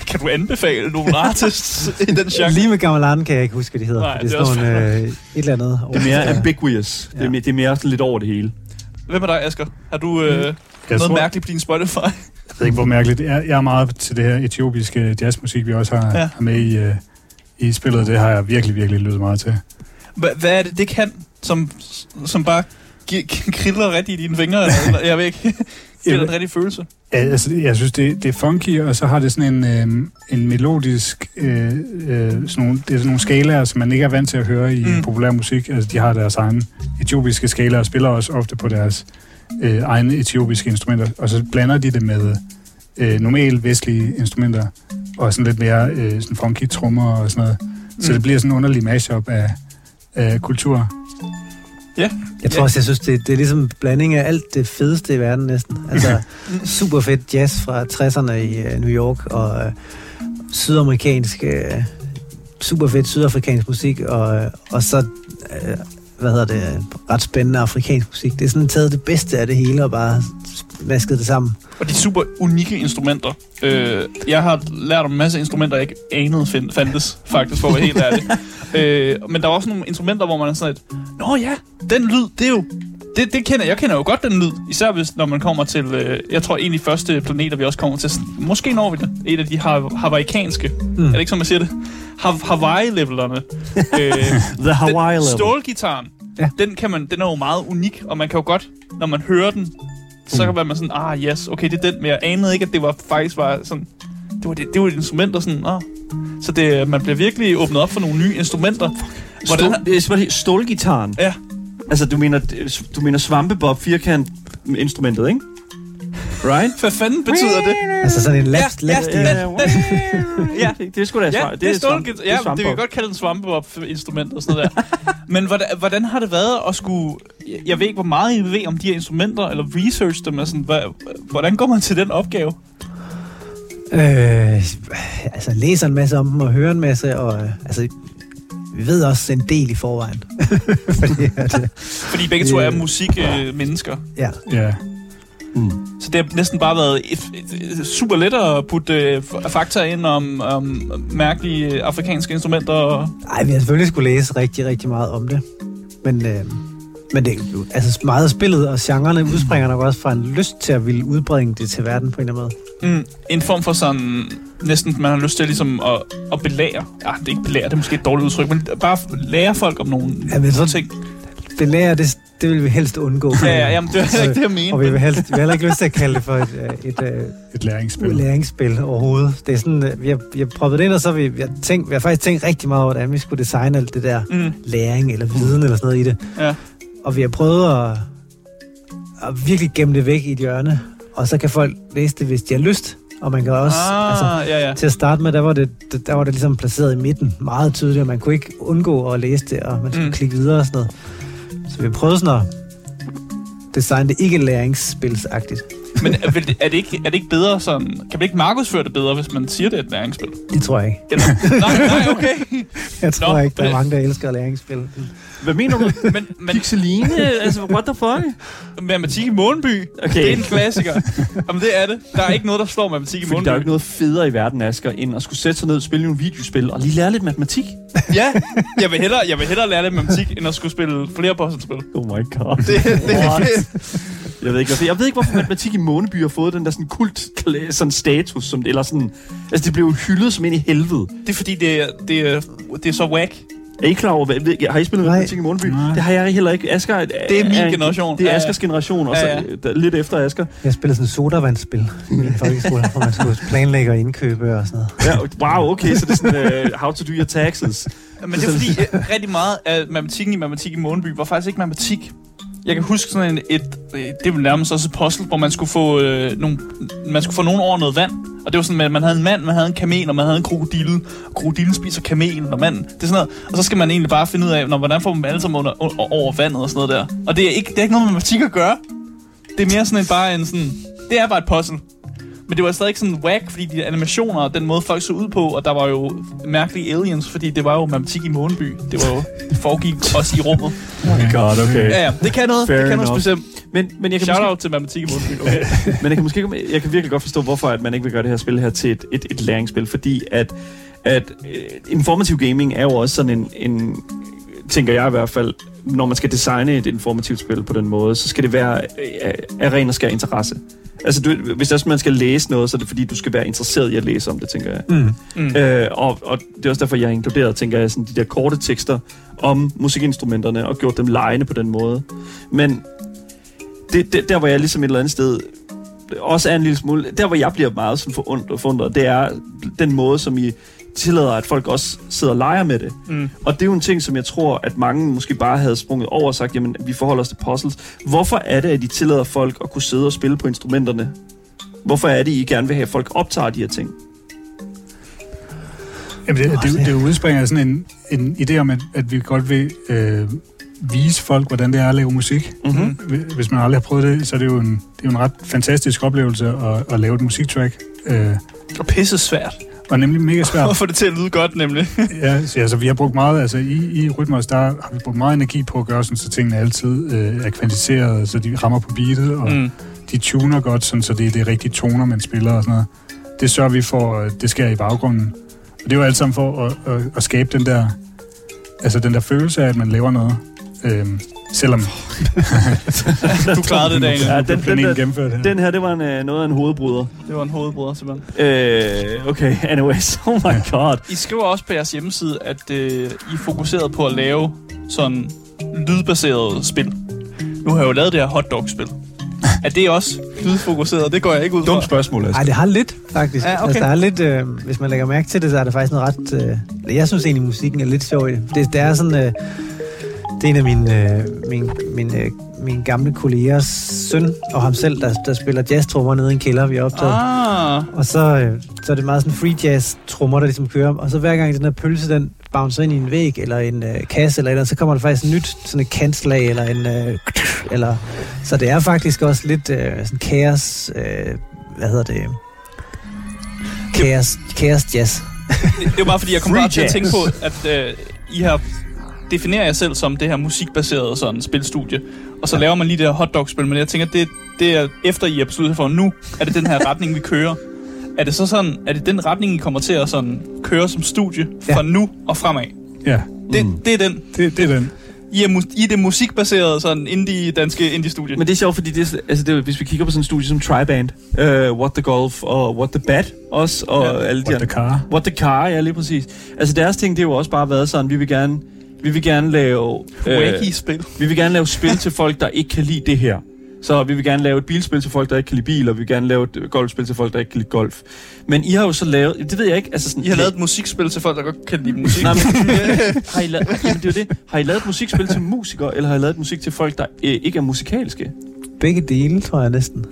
Kan du anbefale nogle artists i den genre? lige med gamelan kan jeg ikke huske, hvad de hedder. Nej, det det er sådan også nogle, øh, et eller andet. Det er mere ambiguous. Det er, Ja. mere, det er mere sådan lidt over det hele. Hvem er dig, Asger? Har du øh, Jeg noget tror, mærkeligt på din Spotify? Jeg ved ikke, hvor mærkeligt det er. Jeg er meget til det her etiopiske jazzmusik, vi også har, Ja. ja. har med i, uh, i spillet. Det har jeg virkelig, virkelig lyttet meget til. Hva, hvad er det, det kan, som, som bare kriller rigtig i dine fingre? Eller, jeg ved ikke. Giver dig en rigtig følelse? Ja, altså, jeg synes, det, det er funky, og så har det sådan en, øh, en melodisk... Øh, øh, sådan nogle, det er sådan nogle skalaer, som man ikke er vant til at høre i mm. populær musik. Altså, de har deres egne etiopiske skalaer, og spiller også ofte på deres øh, egne etiopiske instrumenter. Og så blander de det med øh, normale vestlige instrumenter, og sådan lidt mere øh, sådan funky trommer og sådan noget. Så Mm. det bliver sådan en underlig mashup af, af kultur. Jeg tror også, jeg synes, det, det er ligesom blanding af alt det fedeste i verden næsten. Altså super fedt jazz fra 60'erne i uh, New York, og, øh, sydamerikansk, øh, super fedt sydafrikansk musik, og, øh, og så, øh, hvad hedder det, ret spændende afrikansk musik. Det er sådan taget det bedste af det hele, og bare vasket det sammen. Og de super unikke instrumenter. Øh, jeg har lært om en masse instrumenter, jeg ikke anede find, fandtes, faktisk, for at være helt ærlig. øh, men der er også nogle instrumenter, hvor man er sådan et, Nå ja, den lyd, det er jo... Det, det kender, jeg kender jo godt den lyd, især hvis, når man kommer til, øh, jeg tror de første planeter, vi også kommer til, måske når vi det, et af de hav- havaikanske, mm. er det ikke som man siger det? Hav- Hawaii-levelerne. øh, The Hawaii den, level. Stålgitaren, ja. Den, kan man, den er jo meget unik, og man kan jo godt, når man hører den, så kan man sådan, ah yes, okay, det er den, men jeg anede ikke, at det var faktisk var sådan, det var, det, det var et instrument, og sådan, ah. Så det, man bliver virkelig åbnet op for nogle nye instrumenter. Hvordan, Stål, det er simpelthen stålgitaren. ja, Altså, du mener, du mener svampebob firkant instrumentet, ikke? Right? hvad fanden betyder det? Altså sådan en last, ja, last ja, ja, ja. det, det er sgu da Ja, svar- det, det er svamp- stålgitar. Ja, det, svampebob. vi kan godt kalde den svampebob-instrument og sådan noget der. Men hvordan, hvordan har det været at skulle... Jeg, ved ikke, hvor meget I ved om de her instrumenter, eller research dem. Altså, hvad, hvordan går man til den opgave? Øh, altså læser en masse om dem og hører en masse, og øh, altså, vi ved også en del i forvejen. Fordi, at, øh, Fordi begge to er musikmennesker. Øh, mennesker. ja, Ja. Mm. Så det har næsten bare været et, et, et super let at putte øh, fakta ind om, om mærkelige afrikanske instrumenter. Og, ej, vi har selvfølgelig skulle læse rigtig, rigtig meget om det. Men, øh, men det, er jo- altså meget af spillet og genrerne udspringer nok også fra en lyst til at ville udbringe det til verden på en eller anden måde. mm, en form for sådan... Næsten, man har lyst til ligesom at, at belære. Ja, det er ikke belære, det er måske et dårligt udtryk, men bare lære folk om nogle, Ja, men så- ting. Belære, det, det vil vi helst undgå. Ja, ja, jamen, det er ikke det, jeg mener. Og vi vil, helst, vi har heller ikke lyst til at kalde det for et, øh, et, et Et læringsspil. læringsspil overhovedet. Det er sådan, øh, vi har, vi har proppet det ind, og så har vi, vi, har tænkt, vi har faktisk tænkt rigtig meget over, hvordan vi skulle designe alt det der Mm, læring eller viden eller sådan noget i det. ja. Og vi har prøvet at, at virkelig gemme det væk i et hjørne, og så kan folk læse det, hvis de har lyst. Og man kan også... Ah, Altså, ja, ja. til at starte med, der var, det, der var det ligesom placeret i midten, meget tydeligt, og man kunne ikke undgå at læse det, og man skulle Mm. klikke videre og sådan noget. Så vi prøvet sådan at designe det ikke læringsspilsagtigt. Men er, det- er, det ikke, er det ikke bedre sådan... Kan man ikke markedsføre det bedre, hvis man siger, det er et læringsspil? Det tror jeg ikke. Eller, nej, nej, okay. Jeg tror Nå, ikke, der er mange, der elsker læringsspil. Hvad mener du? Men, men Pixeline? altså, what the fuck? matematik i Månby, Okay. det er en klassiker. Jamen, det er det. Der er ikke noget, der slår matematik i Fordi Månby. der er jo ikke noget federe i verden, Asger, end at skulle sætte sig ned og spille nogle videospil og lige lære lidt matematik. Ja, jeg vil, hellere, jeg vil hellere lære lidt matematik, end at skulle spille flere puzzlespil. Oh my god. Det, det, Jeg ved ikke, hvorfor, jeg ved ikke, hvorfor matematik i Måneby har fået den der sådan kult sådan status, som, eller sådan, altså det blev hyldet som ind i helvede. det er fordi, det er, det er, det er så whack. Er I klar over, hvad, har I spillet Nej. matematik i Måneby? Nej. Det har jeg heller ikke. Asger er, Det er min en- generation. Det er Ja, ja. Askers generation, og så Ja, ja. lidt efter Asger. Jeg spillede sådan et sodavandsspil i min folkeskole, hvor man skulle planlægge og indkøbe og sådan noget. Ja, wow, okay, så det er sådan, uh, how to do your taxes. Men det er fordi, øh, rigtig meget af matematikken i matematik i Måneby var faktisk ikke matematik. Jeg kan huske sådan en, et, øh, det var nærmest også et puzzle, hvor man skulle få øh, nogle, man skulle få nogen over noget vand. Og det var sådan, at man havde en mand, man havde en kamel, og man havde en krokodille. Krokodillen spiser kamelen, og manden. Det er sådan noget. Og så skal man egentlig bare finde ud af, når, hvordan får man dem alle sammen under, over vandet og sådan noget der. Og det er ikke, det er ikke noget med matematik at gøre. Det er mere sådan en, bare en sådan, det er bare et puzzle. Men det var stadig ikke sådan whack, fordi de animationer og den måde folk så ud på, og der var jo mærkelige aliens, fordi det var jo matematik i Måneby. Det var jo, det foregik også i rummet. Oh my god, okay. Ja, ja, det kan noget. Fair det kan noget enough. specielt. Men, men jeg kan Shout måske, out til matematik i Måneby. Okay. men jeg kan måske jeg kan virkelig godt forstå, hvorfor at man ikke vil gøre det her spil her til et, et, et læringsspil, fordi at, at øh, informativ gaming er jo også sådan en, en, tænker jeg i hvert fald, når man skal designe et informativt spil på den måde, så skal det være øh, af ren og skær interesse. Altså, du, hvis også man skal læse noget, så er det fordi, du skal være interesseret i at læse om det, tænker jeg. Mm. Mm. Øh, og, og det er også derfor, jeg har inkluderet, tænker jeg, sådan de der korte tekster om musikinstrumenterne og gjort dem lejende på den måde. Men det, det, der, hvor jeg ligesom et eller andet sted også er en lille smule... Der, hvor jeg bliver meget sådan forundret, forundret, det er den måde, som I tillader, at folk også sidder og leger med det. Mm. Og det er jo en ting, som jeg tror, at mange måske bare havde sprunget over og sagt, jamen, vi forholder os til puzzles. Hvorfor er det, at I tillader folk at kunne sidde og spille på instrumenterne? Hvorfor er det, I gerne vil have, at folk optager de her ting? Jamen, det, det, det udspringer af sådan en, en idé om, at, at vi godt vil øh, vise folk, hvordan det er at lave musik. Mm-hmm. Hvis man aldrig har prøvet det, så er det jo en, det er jo en ret fantastisk oplevelse at, at lave et musiktrack. Øh, Og pisse svært. Var nemlig mega svært. Og få det til at lyde godt, nemlig. ja, så, altså, vi har brugt meget, altså i, i Rytmos, der har vi brugt meget energi på at gøre sådan, så tingene altid øh, er kvalificeret, så de rammer på beatet, og mm. de tuner godt, sådan, så det er det rigtige toner, man spiller og sådan noget. Det sørger vi for, at det sker i baggrunden. Og det er jo alt sammen for at, at, at skabe den der, altså den der følelse af, at man laver noget. Øhm, selvom... du klarede det, Daniel. Ja, den, den, den, gennemført her. den her, det var en, øh, noget af en hovedbryder. Det var en hovedbryder, simpelthen. Øh, okay, anyways. Oh my god. I skriver også på jeres hjemmeside, at øh, I er fokuseret på at lave sådan lydbaseret spil. Nu har jeg jo lavet det her hotdog-spil. Er det også lydfokuseret? Det går jeg ikke ud fra. Dumt spørgsmål, altså. Nej, det har lidt, faktisk. Ja, okay. altså, der er lidt, øh, hvis man lægger mærke til det, så er der faktisk noget ret... Øh, jeg synes egentlig, musikken er lidt sjov i det. Det, det er sådan... Øh, det er en af mine, øh, min, min, øh, min gamle kollegers søn, og ham selv, der, der spiller jazztrummer nede i en kælder, vi har optaget. Ah, Og så, øh, så er det meget sådan free jazz trommer, der ligesom kører. Og så hver gang den her pølse, den bouncer ind i en væg, eller en øh, kasse, eller, et eller andet, så kommer der faktisk et nyt sådan et kantslag, eller en... Øh, eller, så det er faktisk også lidt øh, sådan kaos... Øh, hvad hedder det? Kaos, kaos jazz. det, var bare fordi, jeg kom bare til at tænke på, at øh, I har definerer jeg selv som det her musikbaserede sådan spilstudie. Og så ja. laver man lige det her hotdog-spil, men jeg tænker, det, det er efter I har besluttet for, nu er det den her retning, vi kører. Er det så sådan, er det den retning, I kommer til at sådan køre som studie fra Ja. nu og fremad? Ja, Det, mm. det er den. det, det er den. I er, mu- I er det musikbaserede sådan indie, danske indie-studie. Men det er sjovt, fordi det, er- altså det, er- hvis vi kigger på sådan en studie som Triband, uh, What the Golf og What the Bat også, og Ja. alle de What the car. What the Car, ja lige præcis. Altså deres ting, det har jo også bare været sådan, vi vil gerne, vi vil gerne lave... øh, Wacky-spil. vi vil gerne lave spil til folk, der ikke kan lide det her. Så vi vil gerne lave et bilspil til folk, der ikke kan lide bil, og vi vil gerne lave et golfspil til folk, der ikke kan lide golf. Men I har jo så lavet, det ved jeg ikke, altså sådan... I har lavet et musikspil til folk, der godt kan lide musik. Nej, men, har, I lavet, jamen, det er det. har I lavet et musikspil til musikere, eller har I lavet et musik til folk, der øh, ikke er musikalske? Begge dele, tror jeg næsten.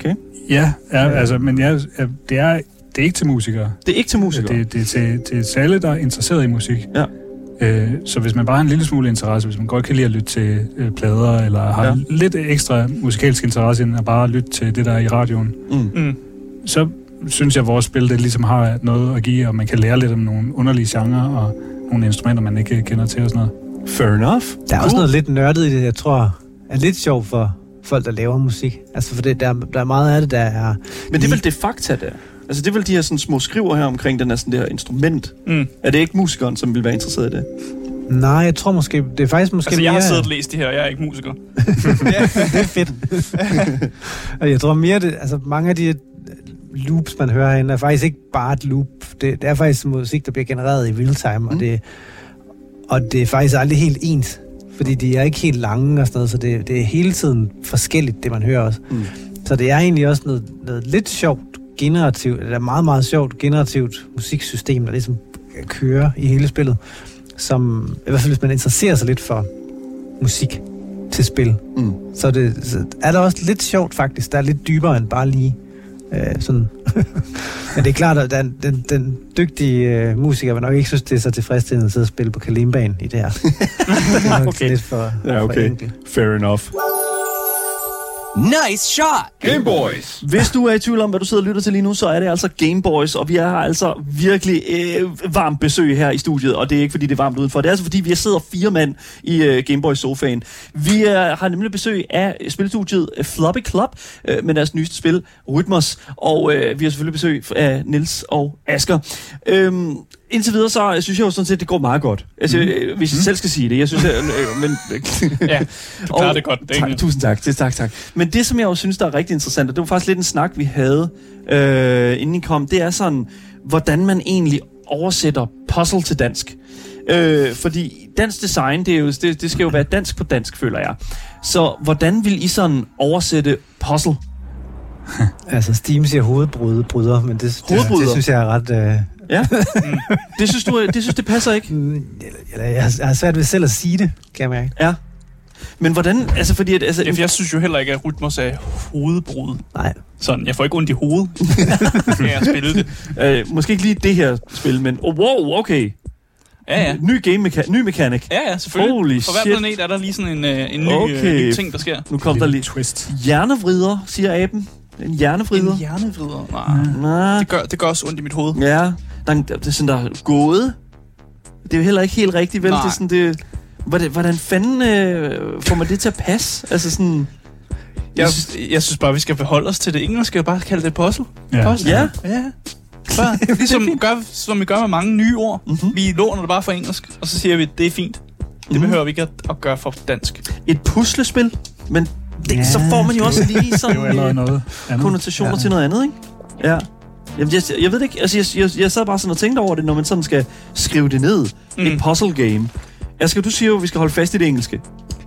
Ja, ja altså, men ja, ja, det, er, det er ikke til musikere. Det er ikke til musikere. Det, det er til, til, til alle, der er interesseret i musik. Ja. Øh, så hvis man bare har en lille smule interesse, hvis man godt kan lide at lytte til øh, plader, eller har Ja. lidt ekstra musikalsk interesse, end at bare lytte til det, der er i radioen, Mm. Mm. så synes jeg, at vores spil det ligesom har noget at give, og man kan lære lidt om nogle underlige genrer, og nogle instrumenter, man ikke kender til og sådan noget. Fair enough. Der er også noget lidt nørdet i det, jeg tror er lidt sjovt for folk, der laver musik. Altså, for det, der, der er meget af det, der er... Men det er vel det fakta, der. Altså det er vel de her sådan små skriver her omkring den her, sådan det her instrument. Mm. Er det ikke musikeren, som vil være interesseret i det? Nej, jeg tror måske... Det er faktisk måske Altså, jeg mere... har siddet og læst det her, og jeg er ikke musiker. det er fedt. og jeg tror mere, det, altså mange af de loops, man hører herinde, er faktisk ikke bare et loop. Det, det er faktisk musik, der bliver genereret i real time, mm. og, det, og det er faktisk aldrig helt ens. Fordi de er ikke helt lange og sådan noget, så det, det er hele tiden forskelligt, det man hører også. Mm. Så det er egentlig også noget, noget lidt sjovt generativt, eller meget, meget sjovt generativt musiksystem, der ligesom kører i hele spillet. Som, i hvert fald hvis man interesserer sig lidt for musik til spil, Mm. så, det, så er det også lidt sjovt faktisk. Der er lidt dybere end bare lige øh, sådan. Men det er klart, at den, den, den dygtige øh, musiker vil nok ikke synes, det er så tilfredsstillende at sidde og spille på kalimbanen i det her. det er nok Okay. lidt for, Ja, for okay. enkelt. Fair enough. Nice shot! Game Boys. Hvis du er i tvivl om, hvad du sidder og lytter til lige nu, så er det altså Game Boys, og vi har altså virkelig øh, varmt besøg her i studiet, og det er ikke fordi, det er varmt udenfor. Det er altså fordi, vi sidder fire mand i øh, Game Boys sofaen. Vi øh, har nemlig besøg af spilstudiet øh, Floppy Club øh, med deres nyeste spil, Rytmos, og øh, vi har selvfølgelig besøg af Nils og Asker. Øhm, indtil videre, så synes jeg jo sådan set, det går meget godt. Altså, øh, hvis jeg selv skal sige det. Jeg synes, øh, øh, men... Ja, du klarer det godt. Det tak, tusind tak. Det, tak, tak. Men det, som jeg jo synes, der er rigtig interessant, og det var faktisk lidt en snak, vi havde, øh, inden I kom, det er sådan, hvordan man egentlig oversætter puzzle til dansk. Øh, fordi dansk design, det, er jo, det, det skal jo være dansk på dansk, føler jeg. Så hvordan vil I sådan oversætte puzzle? Altså, Steam siger hovedbrud, bryder, men det, det, Hovedbryder? det, synes jeg er ret... Øh, Ja? det synes du, det synes det passer ikke? mm, jeg, har, jeg har svært ved selv at sige det, kan jeg mærke. Ja. Men hvordan, altså fordi at, altså, Ja, jeg synes jo heller ikke, at Rytmos er hovedbrud. Nej. Sådan, jeg får ikke ondt i hovedet, når jeg spille det. øh, måske ikke lige det her spil, men oh, wow, okay. Ja, ja. Ny game mecha- ny mekanik. Ja, ja, selvfølgelig. Holy For hver planet er der lige sådan en, øh, en ny, Okay. okay. øh, ny ting, der sker. Nu kom der lige twist. hjernevrider, siger aben. En hjernevrider. En hjernevrider? Nej, Nej. det gør, det gør også ondt i mit hoved. Ja. Der, er det er sådan, der er gåde. Det er jo heller ikke helt rigtigt, vel? Nej. Det er sådan, det, hvordan, hvordan fanden øh, får man det til at passe? Altså sådan... Jeg, jeg synes bare, vi skal beholde os til det engelske og bare kalde det puzzle. Ja. Puzzle. Ja. ja. Bare, ligesom gør, som vi gør med mange nye ord. Mhm. Vi låner det bare fra engelsk, og så siger vi, det er fint. Det Mhm. behøver vi ikke at, at gøre for dansk. Et puslespil, men det, Ja, så får man jo også lige Det er sådan jo øh, noget andet. konnotationer Ja. til noget andet, ikke? Ja. Jamen, jeg, jeg ved det ikke. Altså, jeg, jeg, jeg sad bare sådan og tænkte over det, når man sådan skal skrive det ned. Mm. Et puzzle game. Asger, du siger jo, at vi skal holde fast i det engelske.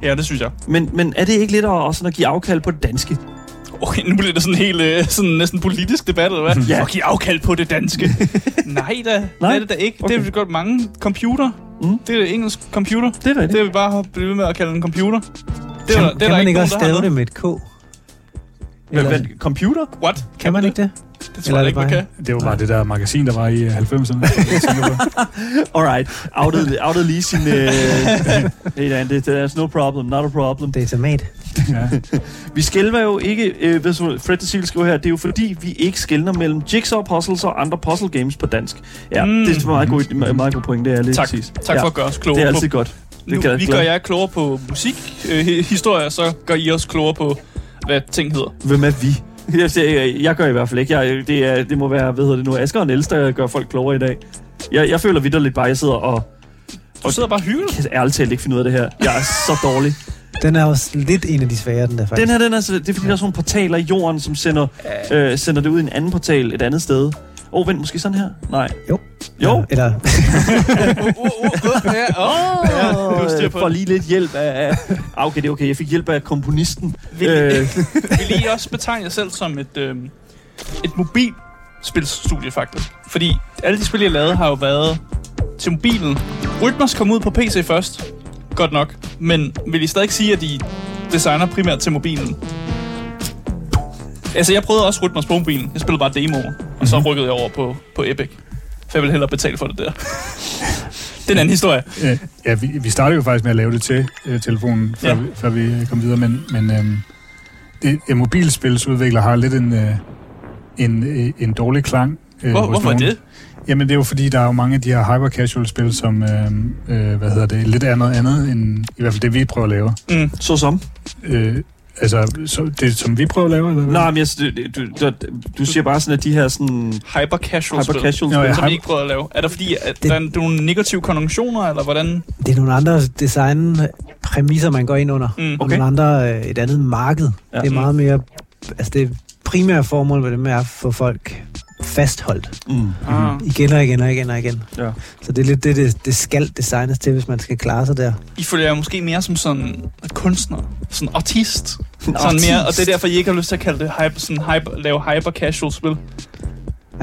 Ja, det synes jeg. Men, men er det ikke lidt at, også sådan at give afkald på det danske? Okay, nu bliver det sådan en helt, øh, sådan næsten politisk debat, eller hvad? Ja. Og give afkald på det danske. Nej da, Nej? det er det da ikke. Okay. Det er godt mange computer. Mm. Det er det engelsk computer. Det er rigtigt. Det er vi bare blive ved med at kalde en computer. Det er, Kan, der, det er kan der man ikke også stave det med et K? Eller, hvad, computer? What? kan man ikke det? Det tror Eller er jeg det ikke, man kan. Det var bare det der magasin, der var i øh, 90'erne. jeg tænker på. Alright. Outed, outed lige sin... Øh, hey, Dan, det, det er no problem, not a problem. Datamat. Ja. Vi skælver jo ikke, øh, hvad så Fred Seal skriver her, det er jo fordi, vi ikke skældner mellem jigsaw puzzles og andre puzzle games på dansk. Ja, mm. Det er meget god, meget, meget god point, det er lige Tak. præcis. Tak ja, for at gøre os klogere Det er på altid godt. Det nu, vi gør jer klogere på musik, øh, så gør I os klogere på, hvad ting hedder. Hvem er vi? Jeg, jeg, jeg gør i hvert fald ikke. Jeg, det, er, det må være, hvad hedder det nu, Asger og Niels, der gør folk klogere i dag. Jeg, jeg føler vidderligt bare, at jeg sidder og... Du sidder bare og hygger dig. kan ærligt talt ikke finde ud af det her. Jeg er så dårlig. Den er også lidt en af de svære, den der faktisk. Den her, den er, så- det er fordi, der er sådan nogle portaler i jorden, som sender, øh, sender det ud i en anden portal et andet sted. Åh, oh, vent, måske sådan her? Nej. Jo. Jo. Eller, Uh, uh, uh, styr øh, lige lidt hjælp af... af ah, okay, det er okay. Jeg fik hjælp af komponisten. Vil, Øh, vil I også betegne jer selv som et, øh, et mobilspilstudie, faktisk? Fordi alle de spil, jeg lavede, har jo været til mobilen. Rytmers kom ud på PC først, godt nok. Men vil I stadig sige, at I designer primært til mobilen? Altså, jeg prøvede også på mobilen. Jeg spillede bare demoer, og så rykkede jeg over på, på Epic. For jeg ville hellere betale for det der. det er en anden historie. Øh, ja, vi, vi startede jo faktisk med at lave det til øh, telefonen, før, Ja. vi, før vi øh, kom videre, men, men øhm, det, en mobilspilsudvikler har lidt en, øh, en, øh, en dårlig klang. Øh, Hvor, hvorfor er nogen. det? Jamen, det er jo fordi, der er jo mange af de her hyper-casual-spil, som, øh, øh, hvad hedder det, lidt andet andet, end i hvert fald det, vi prøver at lave. Mm. så som. Øh, altså, så, det som vi prøver at lave, eller hvad? Nej, men jeg, du, du, du, siger bare sådan, at de her sådan... Hyper casual Hyper spil, casual spil, ja. som I ikke prøver at lave. Er der fordi, at Det- der er nogle negative konjunktioner, eller hvordan? det er nogle andre designpræmisser, man går ind under. Mm. Og Okay. nogle andre, øh, et andet marked. Ja. Det er meget mere... Altså, det primære formål med det med er at få folk fastholdt. Mm. Ah. Igen og igen og igen og igen. Ja. Så det er lidt det, det, det skal designes til, hvis man skal klare sig der. I føler jer måske mere som sådan kunstner, sådan artist. Sådan artist. mere, og det er derfor, I ikke har lyst til at kalde det hyper, sådan hyper, lave hyper casual spil. Ej,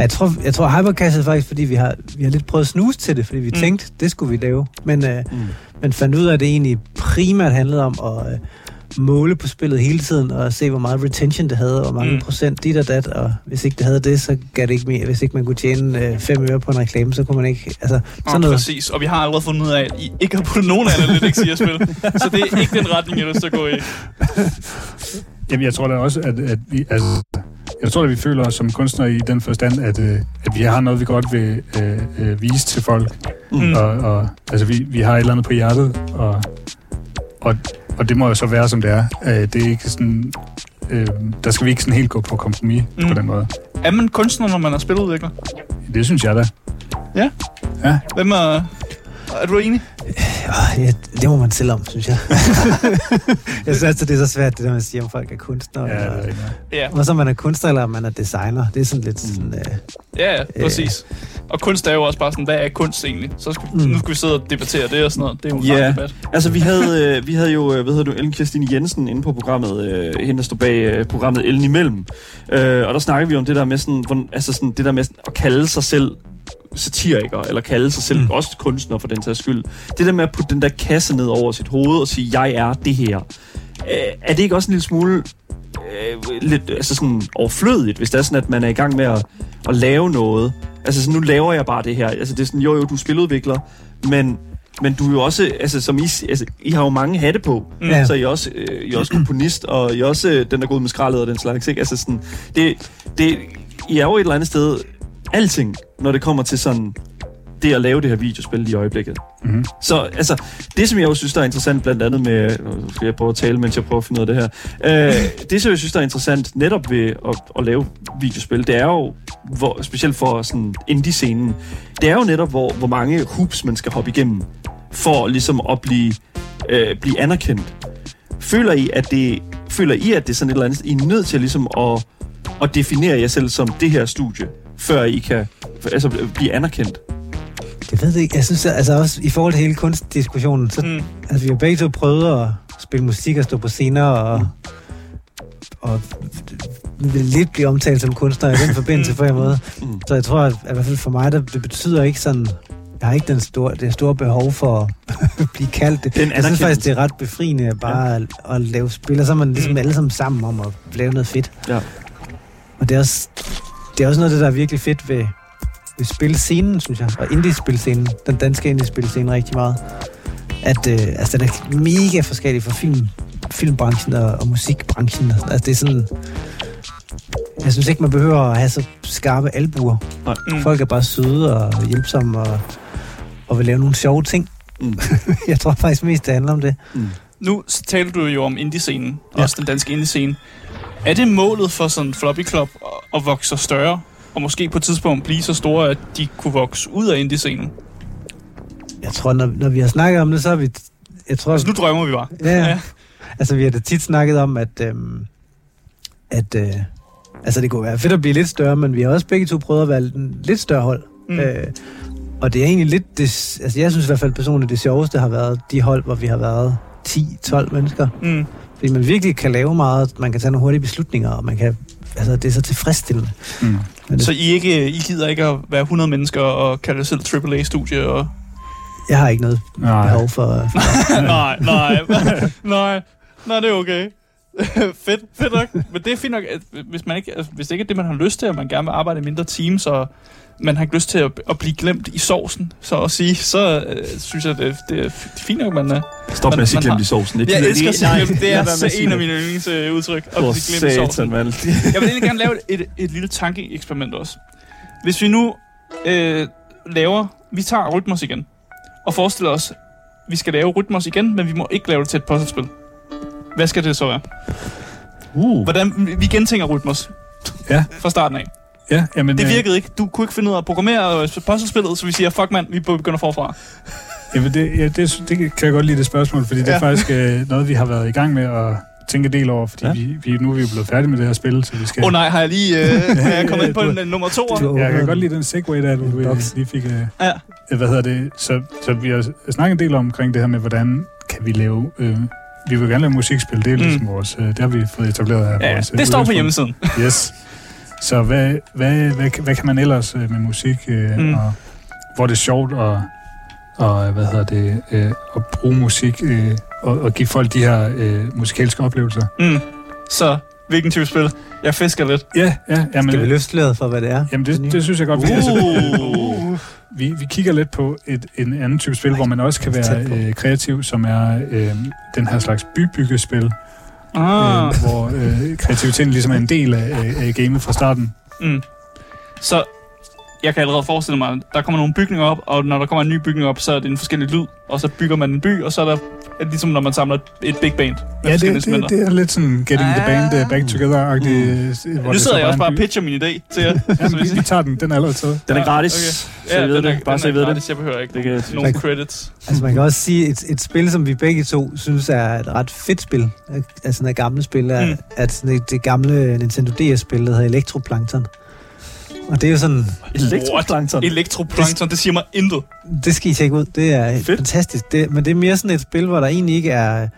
Jeg tror, jeg tror Hypercast er faktisk, fordi vi har, vi har lidt prøvet at snuse til det, fordi vi Mm. mm. tænkte, det skulle vi lave. Men, øh, Mm. men fandt ud af, at det egentlig primært handlede om at øh, måle på spillet hele tiden, og se, hvor meget retention det havde, og hvor mange Mm. procent dit og dat, og hvis ikke det havde det, så gav det ikke mere. Hvis ikke man kunne tjene øh, fem øre på en reklame, så kunne man ikke... Altså, Sådan sådan noget. præcis. Og vi har allerede fundet ud af, at I ikke har puttet nogen analytics i at spille. Så det er ikke den retning, jeg har lyst til at gå i. Jamen, jeg tror da også, at, at vi, altså, jeg tror, at vi føler os som kunstnere i den forstand, at, øh, at vi har noget, vi godt vil øh, øh, vise til folk. Mm. Og, og altså, vi, vi har et eller andet på hjertet, og, og, og det må jo så være, som det er. Øh, det er ikke sådan... Øh, der skal vi ikke sådan helt gå på kompromis Mm. på den måde. Er man kunstner, når man er spiludvikler? Det synes jeg da. Hvem er... Er du enig? Øh, ja, det må man selv om, synes jeg. jeg synes altid, det er så svært, det der, man siger, om folk er kunstnere. Ja, eller. Ja, og så man er kunstner, eller man er designer. Det er sådan lidt sådan... Øh, ja, ja præcis. Og kunst er jo også bare sådan, hvad er kunst egentlig? Så skal, mm. Mm. nu skal vi sidde og debattere det og sådan noget. Det er jo en Ja. yeah. debat. Altså, vi havde, øh, vi havde jo, øh, hvad hedder du, Ellen Kirstine Jensen inde på programmet, øh, hende der stod bag øh, programmet Ellen Imellem. Øh, og der snakker vi om det der med sådan, hvordan, altså sådan, det der med sådan, at kalde sig selv satiriker, eller kalde sig selv. Mm. også kunstner for den sags skyld. Det der med at putte den der kasse ned over sit hoved og sige, jeg er det her. Øh, er det ikke også en lille smule øh, lidt altså sådan overflødigt, hvis det er sådan, at man er i gang med at, at lave noget? Altså sådan, nu laver jeg bare det her. Altså det er sådan, jo jo, du er spiludvikler, men men du er jo også, altså som I, altså, I har jo mange hatte på, Mm. Ja. så I er også, øh, I er også komponist, og I er også øh, den, der går ud med skraldet og den slags, ikke? Altså sådan, det, det, I er jo et eller andet sted alting, når det kommer til sådan det at lave det her videospil lige i øjeblikket. Mm-hmm. Så altså, det som jeg jo synes, der er interessant, blandt andet med, nu skal jeg prøve at tale, mens jeg prøver at finde ud af det her. Øh, det som jeg synes, der er interessant netop ved at, at lave videospil, det er jo, hvor, specielt for sådan indie-scenen, det er jo netop, hvor, hvor mange hoops man skal hoppe igennem, for ligesom at blive, øh, blive anerkendt. Føler I, at det, føler I, at det er sådan et eller andet, I er nødt til ligesom at, at definere jer selv som det her studie, før I kan altså, blive anerkendt? Jeg ved det ikke. Jeg synes, at, altså også i forhold til hele kunstdiskussionen, så Mm. altså, vi har begge to prøvet at spille musik og stå på scener og, og vil lidt blive omtalt som kunstner i den forbindelse på en måde. Mm. Så jeg tror, at, at i hvert fald for mig, der, det betyder ikke sådan... Jeg har ikke den store, det store behov for at blive kaldt det. Den Jeg synes faktisk, det er ret befriende bare ja. at, at lave spil, og så er man ligesom Mm. alle sammen sammen om at lave noget fedt. Ja. Og det er også, det er også noget af det, der er virkelig fedt ved, ved spilscenen, synes jeg, og indie-spilscenen, den danske indie-spilscene rigtig meget. At øh, altså, den er mega forskellig fra film, filmbranchen og, og musikbranchen. Altså, det er sådan... Jeg synes ikke, man behøver at have så skarpe albuer. Mm. Folk er bare søde og hjælpsomme og, og vil lave nogle sjove ting. Mm. jeg tror faktisk mest, det handler om det. Mm. Nu taler du jo om indie-scenen, Ja. også den danske indie-scene. Er det målet for sådan en floppy club at, vokse sig større, og måske på et tidspunkt blive så store, at de kunne vokse ud af indie-scenen? Jeg tror, når, når vi har snakket om det, så har vi... Jeg tror, Altså, nu drømmer vi bare. Ja, ja. Altså, vi har da tit snakket om, at, øhm, at øh, altså, det kunne være fedt at blive lidt større, men vi har også begge to prøvet at være en lidt større hold. Mm. Øh, og det er egentlig lidt... Det, altså, jeg synes i hvert fald personligt, det sjoveste har været de hold, hvor vi har været 10-12 mennesker. Mm. Fordi man virkelig kan lave meget, man kan tage nogle hurtige beslutninger, og man kan... Altså, det er så tilfredsstillende. Mm. Det, Så I, ikke, I gider ikke at være 100 mennesker og kalde det selv AAA-studie? Og... jeg har ikke noget Nej. behov for... for nej, nej, nej, nej, det er okay. fedt, fedt nok. Men det er fint nok, at hvis, man ikke, altså, hvis det ikke er det, man har lyst til, og man gerne vil arbejde i mindre teams, og man har ikke lyst til at, at blive glemt i sovsen, så at sige, så øh, synes jeg, det, det er fint nok, man... Øh, Stop Man- med at sige man glemt i sovsen. Det, jeg det- elsker at sige glemt. Det er at så en af mine yndlingsudtryk. At blive glemt i sovsen. mand. Jeg vil egentlig gerne lave et, et, et lille tankeeksperiment også. Hvis vi nu øh, laver... Vi tager Rytmos igen. Og forestiller os, vi skal lave Rytmos igen, men vi må ikke lave det til et puzzlespil. Hvad skal det så være? Uh. Hvordan, vi gentænker Rytmos. Ja. Fra starten af. Ja, jamen, Det øh, virkede ikke. Du kunne ikke finde ud af at programmere øh, puzzlespillet, så vi siger, fuck mand, vi begynder forfra. Jamen, det, ja, det, det kan jeg godt lide det spørgsmål, fordi det Ja. er faktisk øh, noget, vi har været i gang med at tænke en del over, fordi Ja. vi, vi, nu er vi jo blevet færdige med det her spil, så vi skal... Åh oh, nej, har jeg lige øh, har jeg kommet ind på Du- en, en nummer to? Du- Ja, jeg kan godt lide den segway der, du øh, lige fik... Øh, Ja. øh, hvad hedder det? Så, så vi har snakket en del om, omkring det her med, hvordan kan vi lave... Øh, vi vil gerne lave musikspil, det er Mm. ligesom vores... Øh, det har vi fået etableret her. Ja, vores, øh, det står på hjemmesiden. Yes. Så hvad, hvad, hvad, hvad kan man ellers øh, med musik, øh, Mm. mm. og hvor det er sjovt at, og, hvad hedder det, øh, at bruge musik øh, og, og give folk de her øh, musikalske oplevelser? Mm. Så, hvilken type spil? Jeg fisker lidt. Ja, ja. Jamen, Skal vi løfte sløret for, hvad det er? jamen det, det synes jeg godt, vi altså, Uh. Vi, vi kigger lidt på et, en anden type spil, hvor man også kan være øh, kreativ, som er øh, den her slags bybyggespil, Ah. øh, hvor øh, kreativiteten ligesom er en del af, af, gamet fra starten. Mm. Så jeg kan allerede forestille mig, der kommer nogle bygninger op, og når der kommer en ny bygning op, så er det en forskellig lyd, og så bygger man en by, og så er der er det ligesom når man samler et- big band. Ja, det, det, det er lidt sådan getting the band uh, back together-agtig. Mm. nu sidder jeg også bare og pitcher min idé til jer. Jamen, vi, vi tager den, den er allerede taget. Den er gratis. okay. Så I ved den er, det. Bare den så er ved det. Jeg behøver ikke Det kan, nogen credits. Altså man kan også sige, et, et spil, som vi begge to synes er et ret fedt spil, altså sådan et gammelt spil, er, Mm. at sådan et, det gamle Nintendo DS-spil, der hedder Electroplankton. Og det er jo sådan, Elektroplankton. Elektroplankton, det siger mig intet. det skal I tjekke ud, det er Fedt. Fantastisk. Det, men det er mere sådan et spil, hvor der egentlig ikke er,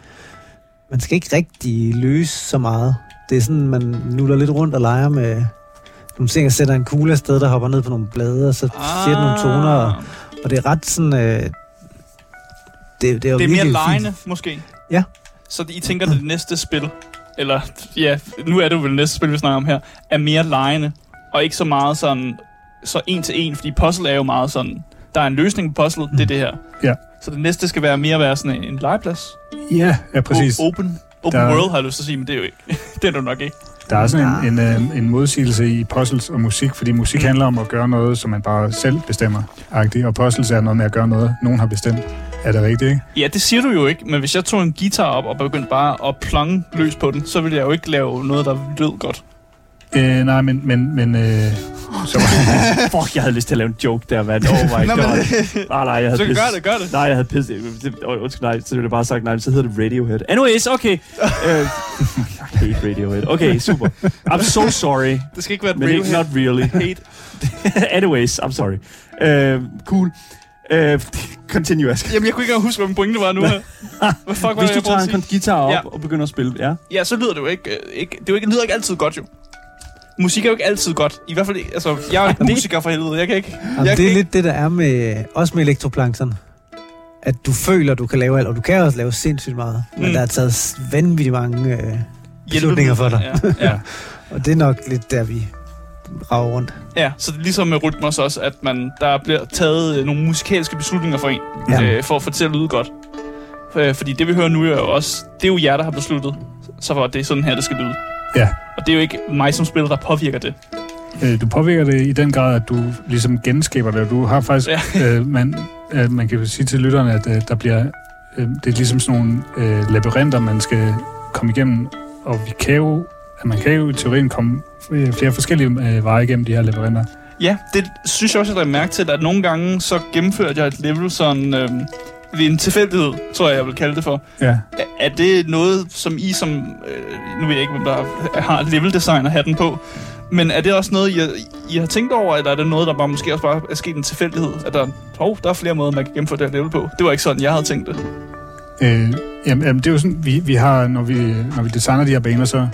man skal ikke rigtig løse så meget. Det er sådan, man nuller lidt rundt og leger med nogle ting, og sætter en kugle afsted, der hopper ned på nogle blade, og så ah. siger nogle toner, og, og det er ret sådan, øh, det, det er Det er mere lejende, måske. Ja. Så I tænker, at det næste spil, eller ja, nu er det jo vel det næste spil, vi snakker om her, er mere lejende, og ikke så meget sådan, så en til en, fordi puzzle er jo meget sådan, der er en løsning på puzzlet, det er det her. Ja. Så det næste skal være mere være sådan en legeplads. Ja, ja præcis. O- open open Der- world, har jeg lyst til at sige, men det er jo ikke. det er det jo nok ikke. Der er sådan en, en, øh, en modsigelse i puzzles og musik, fordi musik Mm. handler om at gøre noget, som man bare selv bestemmer. -agtigt, Og puzzles er noget med at gøre noget, nogen har bestemt. Er det rigtigt, ikke? Ja, det siger du jo ikke, men hvis jeg tog en guitar op og begyndte bare at plonge løs på den, så ville jeg jo ikke lave noget, der lød godt. Øh, nej, men, men, men øh, så Fuck, jeg havde lyst til at lave en joke der, mand. Oh my Nå, men- god. Nej, nej, jeg havde Så pisse- gør det, gør det. Nej, jeg havde pisset. Det- åh, Undskyld, nej, så ville jeg bare sagt nej, så hedder det Radiohead. Anyways, okay. uh, I hate Radiohead. Okay, super. I'm so sorry, Det skal ikke være men Radiohead not really. hate. Anyways, I'm sorry. Uh, cool. Uh, continue, Ask. Jamen, jeg kunne ikke engang huske, hvad min pointe var nu her. Hvad fuck var Hvis det, du tager en guitar op Ja. og begynder at spille, ja. Ja, så lyder det jo ikke, øh, ikke, det, er jo ikke, lyder ikke altid godt jo. Musik er jo ikke altid godt. I hvert fald, altså, jeg er ikke musiker for helvede. Jeg kan ikke... Jamen, jeg det er lidt det, der er med, også med elektroplankton. At du føler, du kan lave alt, og du kan også lave sindssygt meget. Men Mm. der er taget vanvittigt mange øh, beslutninger for dig. Ja, ja. Og det er nok lidt der, vi rager rundt. ja, så det er ligesom med rytmer så også, at man, der bliver taget øh, nogle musikalske beslutninger for en, Ja. øh, for at få det til at lyde godt. Øh, fordi det vi hører nu er jo også, det er jo jer, der har besluttet, så var det sådan her, det skal lyde. Ja. Og det er jo ikke mig som spiller, der påvirker det. øh, du påvirker det i den grad, at du ligesom genskaber det. Du har faktisk, Ja. øh, man, øh, man kan jo sige til lytterne, at øh, der bliver, øh, det er ligesom sådan nogle øh, labyrinter, man skal komme igennem, og vi kan jo, at man kan jo i teorien komme øh, flere forskellige øh, veje igennem de her labyrinter. Ja, det synes jeg også, at jeg mærke til, at nogle gange så gennemførte jeg et level sådan... Øh, ved en tilfældighed, tror jeg, jeg vil kalde det for. Ja. Er, det noget, som I som... Øh, nu ved jeg ikke, hvem der har level designer hatten på. Men er det også noget, I, I har tænkt over, eller er det noget, der bare måske også bare er sket en tilfældighed? At der, hov, der er flere måder, man kan gennemføre det her level på. Det var ikke sådan, jeg havde tænkt det. Øh, jamen, jamen, det er jo sådan, vi, vi har, når vi, når vi designer de her baner, så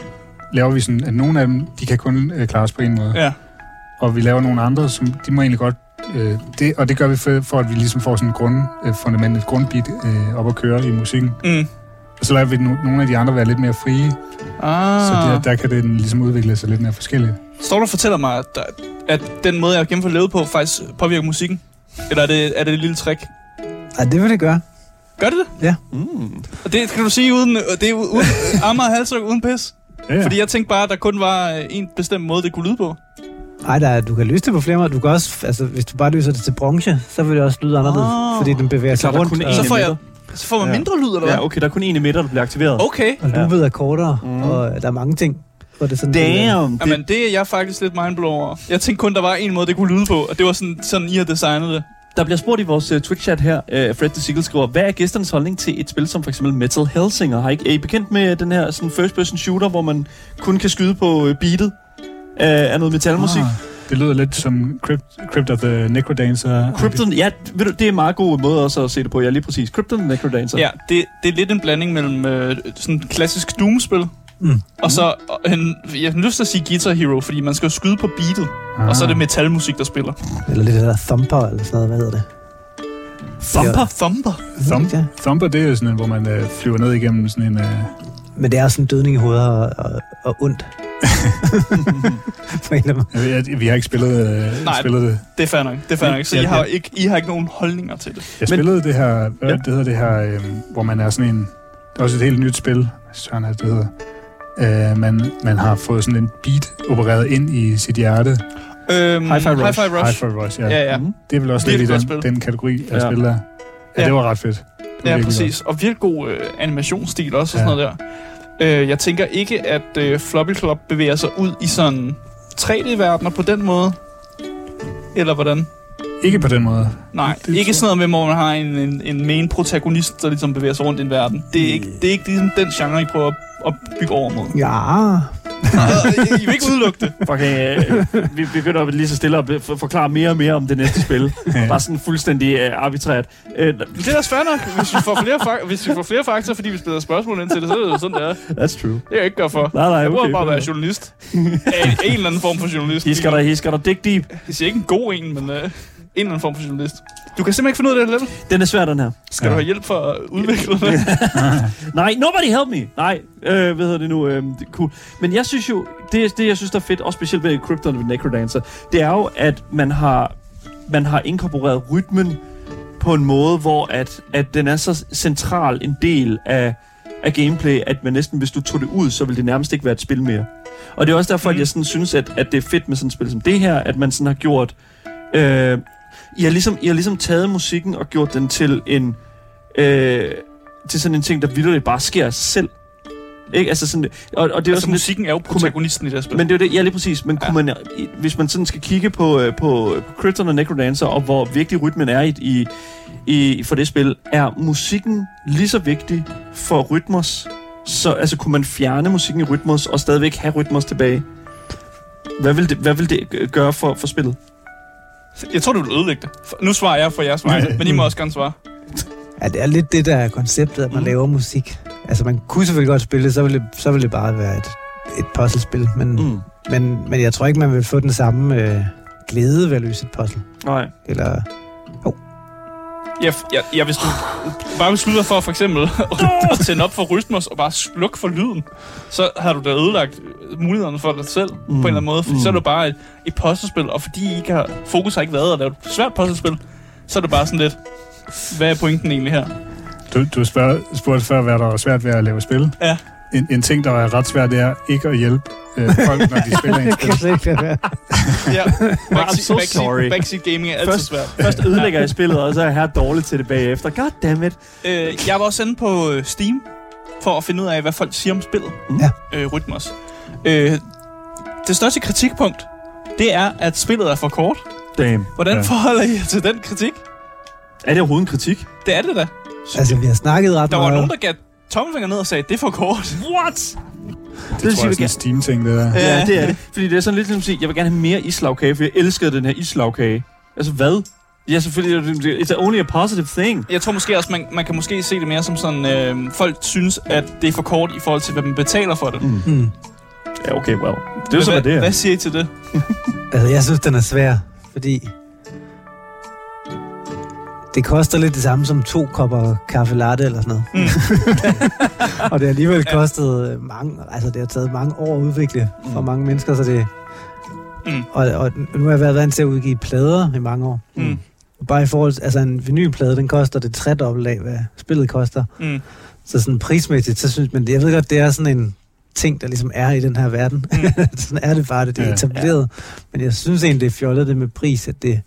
laver vi sådan, at nogle af dem, de kan kun øh, klares på en måde. Ja. Og vi laver nogle andre, som de må egentlig godt... Øh, det, og det gør vi for, for, at vi ligesom får sådan et grundfundament, øh, fundament, et grundbeat øh, op at køre i musikken. Mm. Og så lader vi no, nogle af de andre være lidt mere frie, Ah. så der, der kan det ligesom udvikle sig lidt mere forskelligt. Står du og fortæller mig, at, at den måde, jeg gennemfører level på, faktisk påvirker musikken? Eller er det, er det et lille trick? Ej, det vil det gøre. Gør det det? Mm. Og det kan du sige uden, det er uden og halsryk uden pis? Ja, ja. Fordi jeg tænkte bare, at der kun var øh, en bestemt måde, det kunne lyde på. Ej, der er, du kan løse det på flere måder. Du kan også, altså, hvis du bare løser det til bronze, så vil det også lyde anderledes, Ah. fordi den bevæger er sig rundt. kun og, Så får jeg, så får man Ja. mindre lyd, eller hvad? Ja, okay, der er kun en emitter, der bliver aktiveret. Okay. og loopet er kortere, Mm. og der er mange ting, hvor det er sådan... Damn! Det, Jamen, det er jeg faktisk lidt mindblown over. Jeg tænkte kun, der var en måde, det kunne lyde på, og det var sådan, sådan I har designet det. der bliver spurgt i vores uh, Twitch-chat her, uh, Fred the Seagull skriver, hvad er gæsternes holdning til et spil som for eksempel Metal Hellsinger? Har I, er I bekendt med den her sådan first-person shooter, hvor man kun kan skyde på uh, beatet af noget metalmusik? Ah, det lyder lidt som Crypt, Crypt of the Necrodancer. Krypton, ja, ved du, det er en meget god måde også at se det på. Ja, lige præcis. Krypton the Necrodancer. Ja, det, det er lidt en blanding mellem øh, sådan klassisk Doom-spil, Mm. og så en, jeg har lyst til at sige Guitar Hero, fordi man skal jo skyde på beatet, Ah. og så er det metalmusik, der spiller. Eller lidt det der thumper, eller sådan noget, hvad hedder det? Thumper? Thumper? Thump, Ja. Thumper, det er jo sådan en, hvor man øh, flyver ned igennem sådan en... Øh, Men det er sådan en dødning i hovedet og, og, og ondt. For en af dem. jeg, vi har ikke spillet, øh, Nej. spillet det. Det er fair nok, det er fair nok. Så Ja, I har, ja. ikke, I har ikke nogen holdninger til det. Jeg Men- spillede det her, hvad Ja. det hedder det her, øh, hvor man er sådan en... Det er også et helt nyt spil. Søren er det, det hedder. Øh, man, man har fået sådan en beat opereret ind i sit hjerte. Øhm, Hi-Fi Rush. Hi-Fi Rush. Hi-Fi Rush, ja. Ja, ja. Mm. Det er vel også Virkelig lidt i den, den kategori af ja. spil der. Ja, Ja. det var ret fedt. Ja, virkelig præcis. Og virkelig god øh, animationsstil også og sådan Ja. noget der. Øh, jeg tænker ikke, at øh, Floppy Club bevæger sig ud i sådan 3D-verdener på den måde. Eller hvordan? Ikke på den måde. Nej, Det ikke sådan noget med, hvor man har en, en, en main protagonist, der ligesom bevæger sig rundt i en verden. Det er ikke, det er ikke ligesom den genre, I prøver at, at bygge over mod. Ja, I vil ikke udelukke det. Fucking, øh, vi begynder lige så stille at forklare mere og mere om det næste spil. Bare sådan fuldstændig øh, arbitrært. Øh, Det er da svært nok, hvis vi får flere, fak- hvis vi får flere fakta, fordi vi spiller spørgsmål ind til det, så er det jo sådan, det er. that's true. Det jeg ikke gøre for. Nej, nej, Jeg prøver okay. bare være journalist. En, en eller anden form for journalist. He skal der, he skal der dig deep. Jeg siger ikke en god en, men en eller anden form for journalist. Du kan simpelthen ikke finde ud af det her level. Den er svær, den her. Skal Ja. du have hjælp for at udvikle det? Nej, nobody help me. Nej, øh, hvad hedder det nu? Øh, det cool. Men jeg synes jo, det, det jeg synes, der er fedt, også specielt ved Krypton ved Necrodancer, det er jo, at man har, man har inkorporeret rytmen på en måde, hvor at, at den er så central en del af, af gameplay, at man næsten, hvis du tog det ud, så ville det nærmest ikke være et spil mere. Og det er også derfor, Mm. at jeg sådan synes, at, at det er fedt med sådan et spil som det her, at man sådan har gjort... Øh, I, har ligesom, I har ligesom taget musikken og gjort den til en... Øh, til sådan en ting, der vildt bare sker af sig selv. Ikke? Altså sådan, og, og det er Altså, også lidt, musikken er jo protagonisten i det her spil. men det er det, ja lige præcis. Men Ja. kunne man, hvis man sådan skal kigge på, øh, på, på Krypton og Necrodancer, og hvor vigtig rytmen er i, i, i, for det spil, er musikken lige så vigtig for Rytmos? Så altså, kunne man fjerne musikken i Rytmos og stadigvæk have Rytmos tilbage? Hvad vil det, hvad vil det øh, gøre for, for spillet? Jeg tror, du vil ødelægge det. Nu svarer jeg for jeres vegne, men I må også gerne svare. Ja, det er lidt det, der er konceptet, at man Mm. laver musik. Altså, man kunne selvfølgelig godt spille det, så ville det, så ville det bare være et, et puzzlespil. Men. Mm. men, men jeg tror ikke, man vil få den samme øh, glæde ved at løse et puzzle. Nej. Eller, Jeg, jeg, jeg hvis du bare beslutter for for eksempel at tænde op for Rytmos og bare slukke for lyden, så har du da ødelagt mulighederne for dig selv mm. på en eller anden måde. Fordi Mm. så er det bare et, et puzzlespil, og fordi I ikke har, fokus har ikke været at lave et svært puzzlespil, så er det bare sådan lidt, hvad er pointen egentlig her? Du, du spørg, spurgte før, hvad der var svært ved at lave spil. Ja. En, en ting, der er ret svært, det er ikke at hjælpe øh, folk, når de spiller en spil. kan slet ikke lade være. Ja, I'm so sorry. backseat, backseat gaming er altid Først- svært. Først ødelægger jeg spillet, og så er jeg her dårlig til det bagefter. God damn it. Øh, jeg var også inde på øh, Steam, for at finde ud af, hvad folk siger om spillet. Ja. Øh, Rytmos. Øh, det største kritikpunkt, det er, at spillet er for kort. Damn. Hvordan Ja. forholder I jer til den kritik? Er det overhovedet en kritik? Det er det da. Altså, vi har snakket ret Der var meget. nogen, der gav tommelfinger ned og sagde, det er for kort. What? Det, det tror jeg er sådan en Steam-ting, det der. Ja, Ja. det er det. Fordi det er sådan lidt som at sige, jeg vil gerne have mere islagkage, for jeg elskede den her islagkage. Altså hvad? Ja, selvfølgelig. It's only a positive thing. Jeg tror måske også, man, man kan måske se det mere som sådan, øh, folk synes, at det er for kort i forhold til, hvad man betaler for det. Mm. Mm. Ja, okay, well. Det er jo så, hvad, hvad det er. hvad siger I til det? Altså, jeg synes, den er svær, fordi det koster lidt det samme som to kopper kaffe latte eller sådan noget. Mm. og det har alligevel Ja. kostet øh, mange, altså det har taget mange år at udvikle for Mm. mange mennesker, så det... Mm. Og, og nu har jeg været vant til at udgive plader i mange år. Mm. Og bare i forhold til, altså en vinylplade, den koster det tredobbelt af, hvad spillet koster. Mm. Så sådan prismæssigt, så synes man, jeg ved godt, det er sådan en ting, der ligesom er i den her verden. Mm. sådan er det bare, det, det er Ja. etableret. Men jeg synes egentlig, det er fjollet det med pris, at det,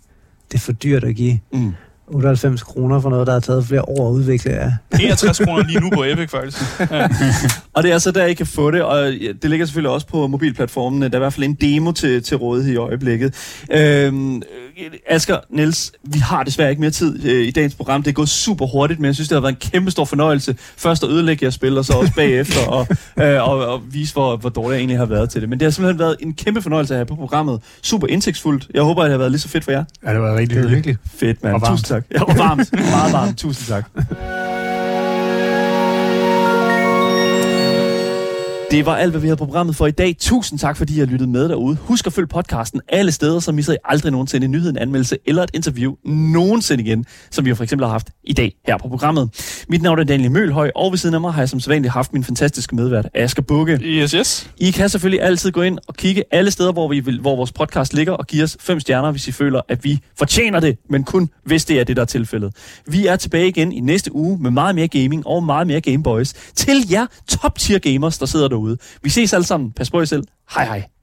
det er for dyrt at give Mm. 98 kroner for noget, der har taget flere år at udvikle af. 61 kroner lige nu på Epic, faktisk. Ja. Og det er så der, I kan få det, og ja, det ligger selvfølgelig også på mobilplatformen. Der er i hvert fald en demo til, til rådighed i øjeblikket. Øhm, øh, Asger, Niels, vi har desværre ikke mere tid øh, i dagens program. Det er gået super hurtigt, men jeg synes, det har været en kæmpe stor fornøjelse. Først at ødelægge jeres spil, og så også bagefter, og, øh, og, og vise, hvor, hvor dårligt jeg egentlig har været til det. Men det har simpelthen været en kæmpe fornøjelse at have på programmet. Super indsigtsfuldt. Jeg håber, at det har været lige så fedt for jer. Ja, det var rigtig Det er hyggeligt. virkelig. Fedt, mand. Tusind tak. Ja, og varmt. Meget varmt. Tusind tak. Det var alt, hvad vi havde på programmet for i dag. Tusind tak, fordi I har lyttet med derude. Husk at følge podcasten alle steder, så misser I aldrig nogensinde en nyhed, en anmeldelse eller et interview nogensinde igen, som vi for eksempel har haft i dag her på programmet. Mit navn er Daniel Mølhøj, og ved siden af mig har jeg som sædvanligt haft min fantastiske medvært, Asger Bukke. Yes, yes. I kan selvfølgelig altid gå ind og kigge alle steder, hvor, vi vil, hvor vores podcast ligger, og give os fem stjerner, hvis I føler, at vi fortjener det, men kun hvis det er det, der er tilfældet. Vi er tilbage igen i næste uge med meget mere gaming og meget mere Gameboys til jer top tier gamers, der sidder derude. Vi ses alle sammen. Pas på jer selv. Hej hej.